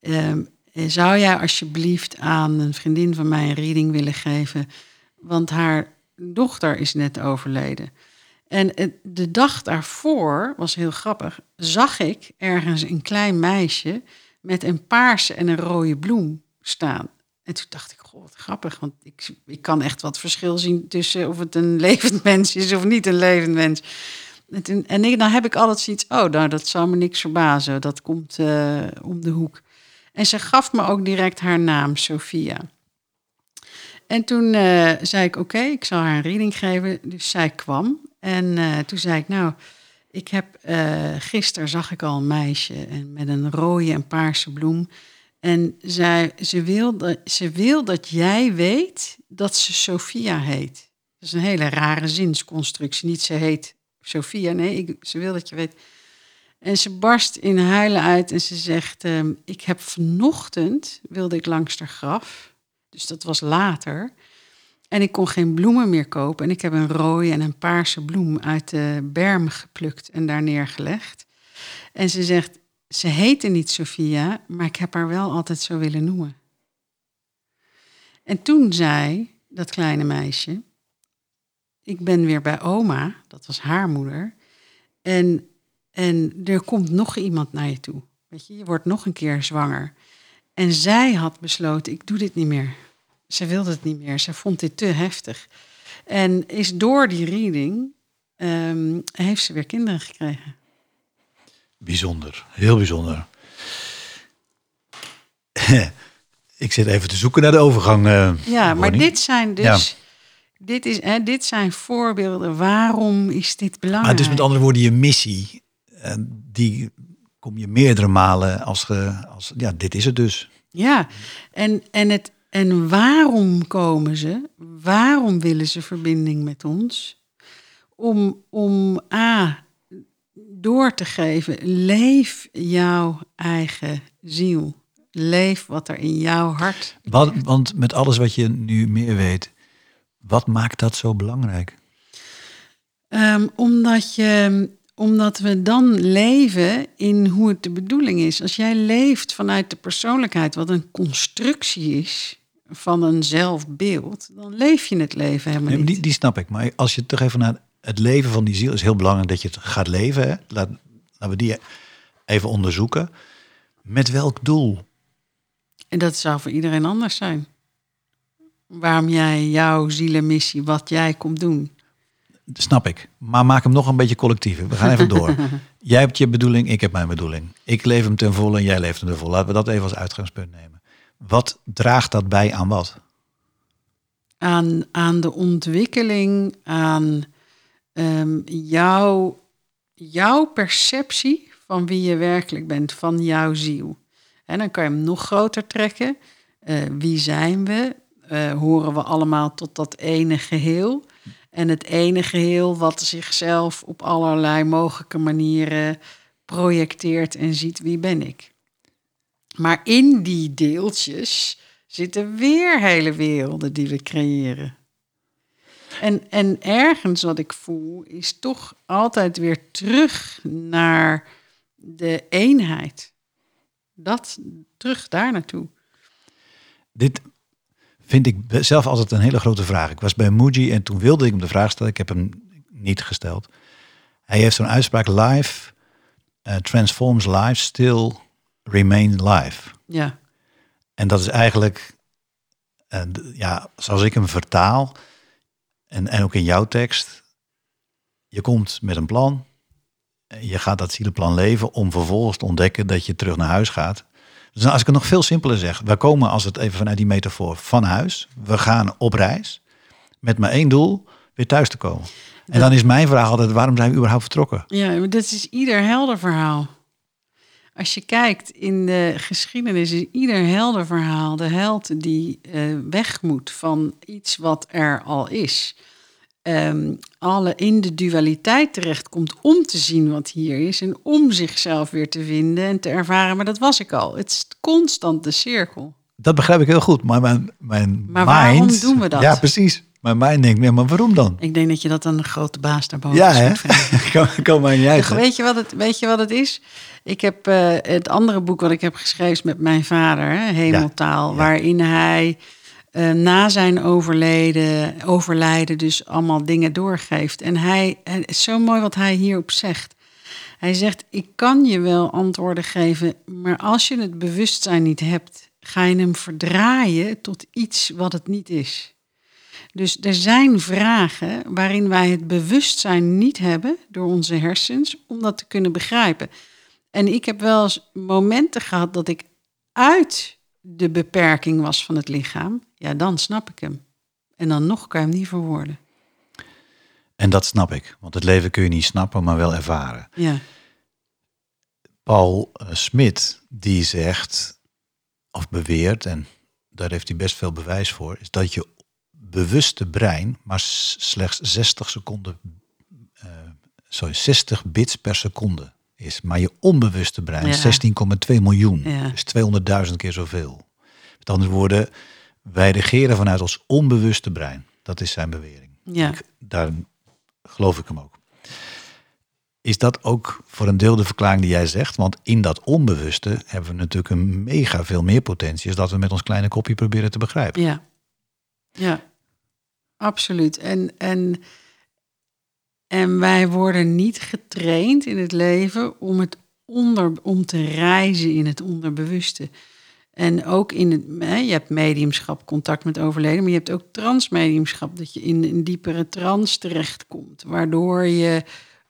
Um, zou jij alsjeblieft aan een vriendin van mij een reading willen geven? Want haar dochter is net overleden. En de dag daarvoor, was heel grappig, zag ik ergens een klein meisje met een paarse en een rode bloem staan. En toen dacht ik, goh, wat grappig, want ik, ik kan echt wat verschil zien tussen of het een levend mens is of niet een levend mens. En, en dan heb ik altijd zoiets, oh, nou, dat zou me niks verbazen, dat komt uh, om de hoek. En ze gaf me ook direct haar naam, Sophia. En toen uh, zei ik, oké, ik zal haar een reading geven. Dus zij kwam en uh, toen zei ik, nou, ik heb uh, gisteren zag ik al een meisje en met een rode en paarse bloem. En zij, ze, wil ze wil dat jij weet dat ze Sophia heet. Dat is een hele rare zinsconstructie. Niet ze heet Sophia, nee, ik, ze wil dat je weet. En ze barst in huilen uit en ze zegt: um, Ik heb vanochtend, wilde ik langs haar graf, dus dat was later. En ik kon geen bloemen meer kopen. En ik heb een rode en een paarse bloem uit de berm geplukt en daar neergelegd. En ze zegt: Ze heette niet Sophia, maar ik heb haar wel altijd zo willen noemen. En toen zei dat kleine meisje: Ik ben weer bij oma, dat was haar moeder. En en er komt nog iemand naar je toe. Weet je, je wordt nog een keer zwanger. En zij had besloten, ik doe dit niet meer. Ze wilde het niet meer. Ze vond dit te heftig. En is door die reading, um, heeft ze weer kinderen gekregen. Bijzonder, heel bijzonder. ik zit even te zoeken naar de overgang. Uh, ja, maar dit zijn dus... Dit, is, hè, dit zijn voorbeelden. Waarom is dit belangrijk? Maar dus met andere woorden, je missie en die kom je meerdere malen als, ge, als ja, dit is het dus. Ja, en, en, het, en waarom komen ze? Waarom willen ze verbinding met ons? Om, om A, door te geven, leef jouw eigen ziel. Leef wat er in jouw hart. Wat, want met alles wat je nu meer weet, wat maakt dat zo belangrijk? Um, omdat je omdat we dan leven in hoe het de bedoeling is. Als jij leeft vanuit de persoonlijkheid, wat een constructie is van een zelfbeeld, dan leef je het leven helemaal niet. Die, die snap ik. Maar als je toch even naar het leven van die ziel is heel belangrijk dat je het gaat leven. Hè? Laat, laten we die even onderzoeken. Met welk doel? En dat zou voor iedereen anders zijn. Waarom jij jouw zielenmissie, wat jij komt doen. Snap ik. Maar maak hem nog een beetje collectief. We gaan even door. jij hebt je bedoeling, ik heb mijn bedoeling. Ik leef hem ten volle en jij leeft hem ten volle. Laten we dat even als uitgangspunt nemen. Wat draagt dat bij aan wat? Aan, aan de ontwikkeling, aan um, jouw, jouw perceptie van wie je werkelijk bent, van jouw ziel. En dan kan je hem nog groter trekken. Uh, wie zijn we? Uh, horen we allemaal tot dat ene geheel? En het ene geheel wat zichzelf op allerlei mogelijke manieren projecteert en ziet wie ben ik. Maar in die deeltjes zitten weer hele werelden die we creëren. En, en ergens wat ik voel is toch altijd weer terug naar de eenheid. Dat, terug daar naartoe. Dit vind ik zelf altijd een hele grote vraag. Ik was bij Muji en toen wilde ik hem de vraag stellen. Ik heb hem niet gesteld. Hij heeft zo'n uitspraak: Life uh, transforms life, still remain life. Ja. En dat is eigenlijk, uh, ja, zoals ik hem vertaal, en, en ook in jouw tekst, je komt met een plan, je gaat dat zielenplan leven om vervolgens te ontdekken dat je terug naar huis gaat. Dus als ik het nog veel simpeler zeg, we komen als het even vanuit die metafoor van huis, we gaan op reis met maar één doel, weer thuis te komen. En dan is mijn vraag altijd, waarom zijn we überhaupt vertrokken? Ja, maar dat is ieder helder verhaal. Als je kijkt in de geschiedenis, is ieder helder verhaal de held die uh, weg moet van iets wat er al is. Um, alle in de dualiteit terechtkomt om te zien wat hier is en om zichzelf weer te vinden en te ervaren. Maar dat was ik al. Het is constant de cirkel. Dat begrijp ik heel goed, maar mijn, mijn maar waarom doen we dat? Ja, precies. Maar mij denkt, ja, maar waarom dan? Ik denk dat je dat aan een grote baas daarboven Ja, hè? kom, kom maar niet Weet je, wat het, weet je wat het is? Ik heb uh, het andere boek wat ik heb geschreven met mijn vader, hè, Hemeltaal, waarin hij uh, na zijn overleden, overlijden dus allemaal dingen doorgeeft. En hij, het is zo mooi wat hij hierop zegt. Hij zegt, ik kan je wel antwoorden geven, maar als je het bewustzijn niet hebt, ga je hem verdraaien tot iets wat het niet is. Dus er zijn vragen waarin wij het bewustzijn niet hebben door onze hersens om dat te kunnen begrijpen. En ik heb wel eens momenten gehad dat ik uit de beperking was van het lichaam. Ja, dan snap ik hem. En dan nog kan je hem niet verwoorden. En dat snap ik, want het leven kun je niet snappen, maar wel ervaren. Ja. Paul uh, Smit, die zegt, of beweert, en daar heeft hij best veel bewijs voor, is dat je bewuste brein maar slechts 60 seconden, uh, sorry, 60 bits per seconde is. Maar je onbewuste brein 16,2 miljoen. Ja. Dus 200.000 keer zoveel. Met andere woorden, wij regeren vanuit ons onbewuste brein. Dat is zijn bewering. Ja. daar geloof ik hem ook. Is dat ook voor een deel de verklaring die jij zegt? Want in dat onbewuste hebben we natuurlijk een mega veel meer potentie... als dat we met ons kleine kopje proberen te begrijpen. Ja, ja. Absoluut. En, en, en wij worden niet getraind in het leven om, het onder, om te reizen in het onderbewuste. En ook in het, je hebt mediumschap, contact met overleden, maar je hebt ook transmediumschap, dat je in een diepere trance terechtkomt, waardoor je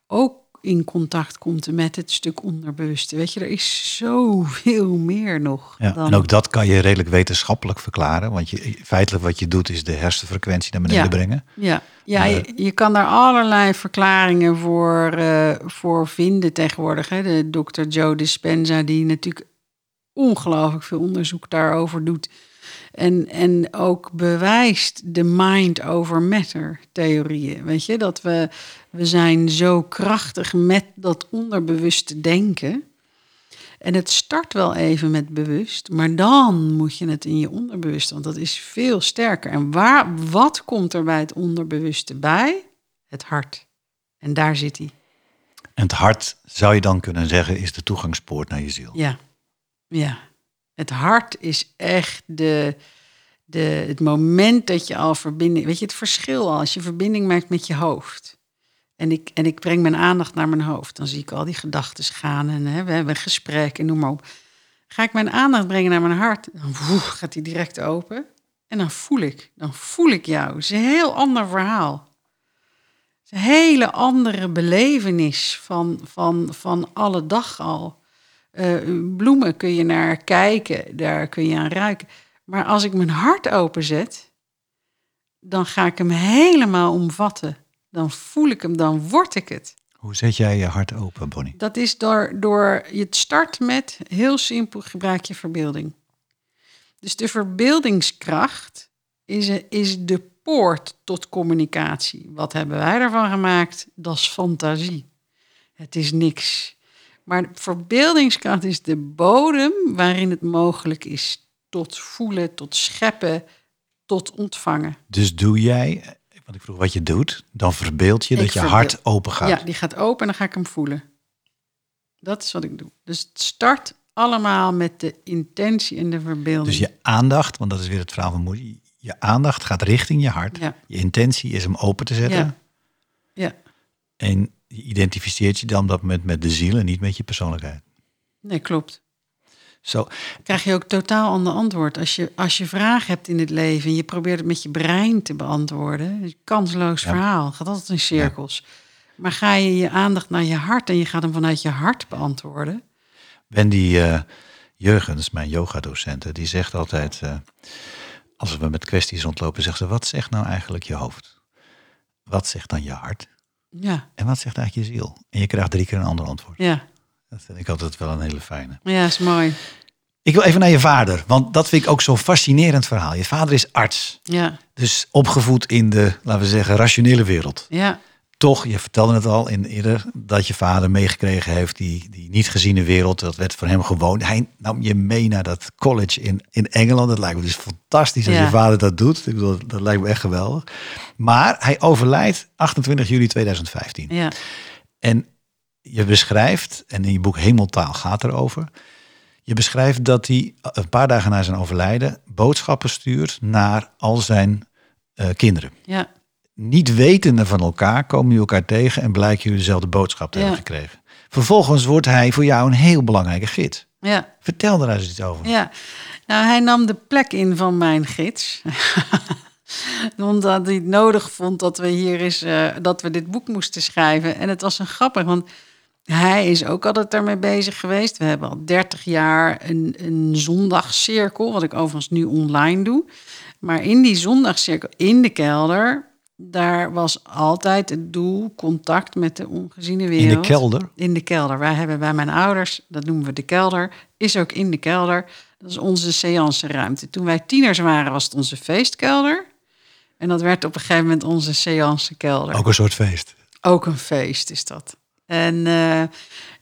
ook in contact komt met het stuk onderbewuste. Weet je, er is zoveel meer nog. Ja, dan... En ook dat kan je redelijk wetenschappelijk verklaren. Want je, feitelijk wat je doet is de hersenfrequentie naar beneden brengen. Ja, ja je, je, kan daar allerlei verklaringen voor, uh, voor vinden tegenwoordig. Hè. De dokter Joe Dispenza, die natuurlijk ongelooflijk veel onderzoek daarover doet. En, en ook bewijst de mind over matter theorieën. Weet je, dat we, we zijn zo krachtig met dat onderbewuste denken. En het start wel even met bewust, maar dan moet je het in je onderbewuste, want dat is veel sterker. En waar, wat komt er bij het onderbewuste bij? Het hart. En daar zit hij. En het hart, zou je dan kunnen zeggen, is de toegangspoort naar je ziel. Ja, ja. Het hart is echt de, de, het moment dat je al verbinding. Weet je, het verschil als je verbinding maakt met je hoofd. En ik, en ik breng mijn aandacht naar mijn hoofd. Dan zie ik al die gedachten gaan en hè, we hebben een gesprek en noem maar op. Ga ik mijn aandacht brengen naar mijn hart, dan gaat die direct open. En dan voel ik, dan voel ik jou. Het is een heel ander verhaal. Een hele andere belevenis van, van, van alle dag al. Uh, bloemen kun je naar kijken, daar kun je aan ruiken. Maar als ik mijn hart openzet, dan ga ik hem helemaal omvatten. Dan voel ik hem, dan word ik het. Hoe zet jij je hart open, Bonnie? Dat is door, door je start met, heel simpel, gebruik je verbeelding. Dus de verbeeldingskracht is, is de poort tot communicatie. Wat hebben wij ervan gemaakt? Dat is fantasie. Het is niks. Maar de verbeeldingskracht is de bodem waarin het mogelijk is tot voelen, tot scheppen, tot ontvangen. Dus doe jij, want ik vroeg wat je doet, dan verbeeld je Ik dat je verbeeld- hart open gaat. Ja, die gaat open en dan ga ik hem voelen. Dat is wat ik doe. Dus het start allemaal met de intentie en de verbeelding. Dus je aandacht, want dat is weer het verhaal van moeder, je aandacht gaat richting je hart. Ja. Je intentie is hem open te zetten. ja. ja, En je identificeert je dan op dat moment met de ziel en niet met je persoonlijkheid. nee, klopt. Zo, krijg je ook totaal ander antwoord. Als je, als je vragen hebt in het leven en je probeert het met je brein te beantwoorden, kansloos Ja. verhaal. Gaat altijd in cirkels. Maar ga je je aandacht naar je hart en je gaat hem vanuit je hart beantwoorden. Wendy eh Jurgens, mijn yogadocent, die zegt altijd, eh, als we met kwesties rondlopen, zegt ze, wat zegt nou eigenlijk je hoofd? Wat zegt dan je hart? Ja, En wat zegt eigenlijk je ziel? En je krijgt drie keer een ander antwoord. ja, Dat vind ik altijd wel een hele fijne. ja, is mooi. Ik wil even naar je vader, want dat vind ik ook zo'n fascinerend verhaal. Je vader is arts, Ja, dus opgevoed in de, laten we zeggen, rationele wereld. ja, Toch, je vertelde het al in eerder, dat je vader meegekregen heeft die, die niet geziene wereld. Dat werd voor hem gewoon. Hij nam je mee naar dat college in, in Engeland. Dat lijkt me dus fantastisch als Ja. je vader dat doet. Ik bedoel, dat lijkt me echt geweldig. Maar hij overlijdt 28 juli 2015. ja, En je beschrijft, en in je boek Hemeltaal gaat erover. Je beschrijft dat hij een paar dagen na zijn overlijden boodschappen stuurt naar al zijn eh, kinderen ja, niet wetende van elkaar komen jullie elkaar tegen en blijken jullie dezelfde boodschap te Ja. hebben gekregen. Vervolgens wordt hij voor jou een heel belangrijke gids. ja. Vertel daar eens iets over. Ja, nou hij nam de plek in van mijn gids. Omdat hij het nodig vond dat we hier eens, eh, dat we dit boek moesten schrijven. En het was een grappig, want hij is ook altijd daarmee bezig geweest. We hebben al 30 jaar een, een zondagcirkel, wat ik overigens nu online doe. Maar in die zondagcirkel in de kelder, daar was altijd het doel contact met de ongeziene wereld. In de kelder. In de kelder. Wij hebben bij mijn ouders, dat noemen we de kelder, is ook in de kelder. Dat is onze seance ruimte. Toen wij tieners waren, was het onze feestkelder. En dat werd op een gegeven moment onze seance kelder. Ook een soort feest. Ook een feest is dat. En eh,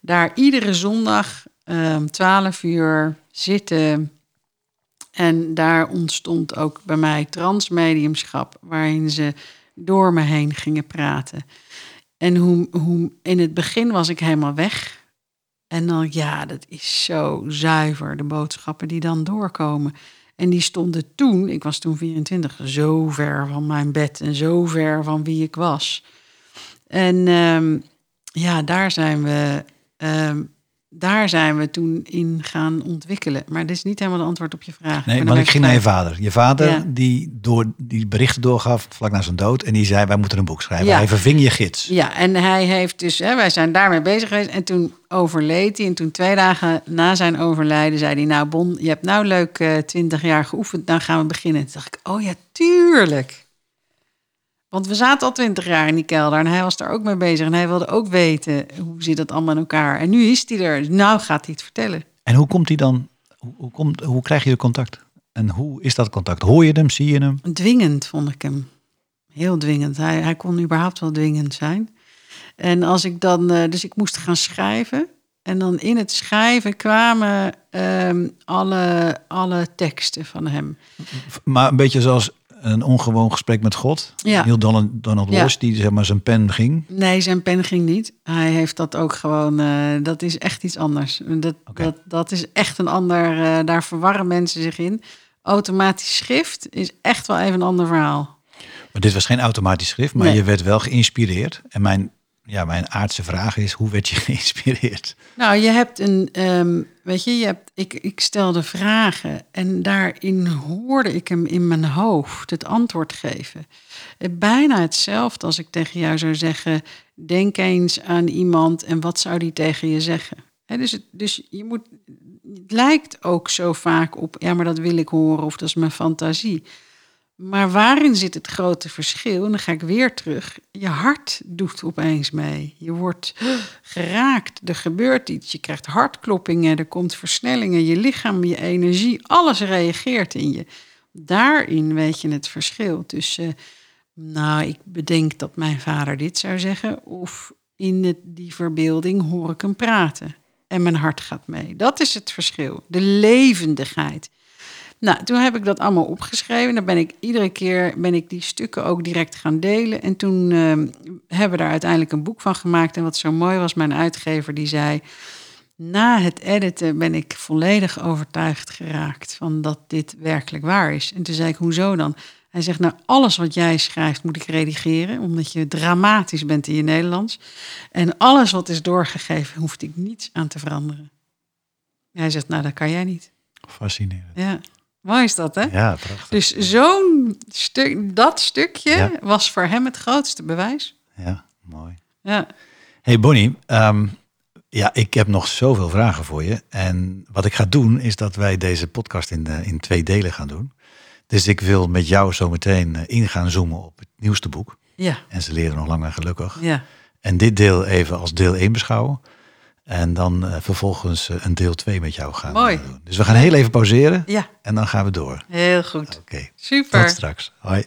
daar iedere zondag om 12 uur zitten. En daar ontstond ook bij mij transmediumschap, waarin ze door me heen gingen praten. En hoe, hoe in het begin was ik helemaal weg. En dan, ja, dat is zo zuiver, de boodschappen die dan doorkomen. En die stonden toen, ik was toen 24, zo ver van mijn bed en zo ver van wie ik was. En ehm, ja, daar zijn we. ehm, daar zijn we toen in gaan ontwikkelen. Maar dit is niet helemaal de antwoord op je vraag. Nee, want ik ging naar je vader. Je vader Ja. die, door, die berichten doorgaf vlak na zijn dood. En die zei, wij moeten een boek schrijven. Ja. Hij verving je gids. Ja, en hij heeft dus, hè, wij zijn daarmee bezig geweest. En toen overleed hij. En toen twee dagen na zijn overlijden zei hij: Nou, Bon, je hebt nou leuk eh, twintig jaar geoefend. Dan gaan we beginnen. Toen dacht ik: Oh ja, tuurlijk. Want we zaten al twintig jaar in die kelder. En hij was daar ook mee bezig. En hij wilde ook weten hoe zit dat allemaal in elkaar. En nu is hij er. Dus nou gaat hij het vertellen. En hoe komt hij dan, hoe, hoe, komt, hoe krijg je de contact? En hoe is dat contact? Hoor je hem, zie je hem? Dwingend vond ik hem. Heel dwingend. Hij, hij kon überhaupt wel dwingend zijn. En als ik dan, eh, dus ik moest gaan schrijven. En dan in het schrijven kwamen ehm, alle, alle teksten van hem. Maar een beetje zoals een ongewoon gesprek met God. Ja. Heel Donald, Donald Ja. Die zeg maar zijn pen ging. Nee, zijn pen ging niet. Hij heeft dat ook gewoon, eh, dat is echt iets anders. Dat, dat, dat is echt een ander, eh, daar verwarren mensen zich in. Automatisch schrift is echt wel even een ander verhaal. Maar dit was geen automatisch schrift, maar Nee. je werd wel geïnspireerd. En mijn, ja, mijn aardse vraag is, hoe werd je geïnspireerd? Nou, je hebt een, ehm, weet je, je hebt, ik, ik stelde vragen en daarin hoorde ik hem in mijn hoofd het antwoord geven. Eh, Bijna hetzelfde als ik tegen jou zou zeggen, denk eens aan iemand en wat zou die tegen je zeggen? Hè, dus, het, dus je moet, het lijkt ook zo vaak op, ja, maar dat wil ik horen of dat is mijn fantasie. Maar waarin zit het grote verschil? En dan ga ik weer terug. Je hart doet opeens mee. Je wordt geraakt. Er gebeurt iets. Je krijgt hartkloppingen. Er komt versnellingen. Je lichaam, je energie. Alles reageert in je. Daarin weet je het verschil tussen... Nou, ik bedenk dat mijn vader dit zou zeggen. Of in die verbeelding hoor ik hem praten. en mijn hart gaat mee. Dat is het verschil. De levendigheid. Nou, toen heb ik dat allemaal opgeschreven. Dan ben ik iedere keer ben ik die stukken ook direct gaan delen. En toen ehm, hebben we daar uiteindelijk een boek van gemaakt. En wat zo mooi was, mijn uitgever die zei... Na het editen ben ik volledig overtuigd geraakt van dat dit werkelijk waar is. En toen zei ik, hoezo dan? Hij zegt, nou, alles wat jij schrijft moet ik redigeren, omdat je dramatisch bent in je Nederlands. En alles wat is doorgegeven, hoeft ik niets aan te veranderen. Hij zegt, nou, dat kan jij niet. Fascinerend. Ja, mooi is dat, hè? Ja, prachtig. Dus zo'n stuk, dat stukje Ja. was voor hem het grootste bewijs. Ja, mooi. Ja, Hey Bonnie, ehm, ja, ik heb nog zoveel vragen voor je. En wat ik ga doen, is dat wij deze podcast in, eh, in twee delen gaan doen. Dus ik wil met jou zo meteen eh, in gaan zoomen op het nieuwste boek. ja, En ze leren nog langer gelukkig. ja. En dit deel even als deel 1 beschouwen. En dan eh, vervolgens eh, een deel 2 met jou gaan Mooi. eh, doen. Dus we gaan heel even pauzeren ja. en dan gaan we door. heel goed. Oké, Super. tot straks. Hoi.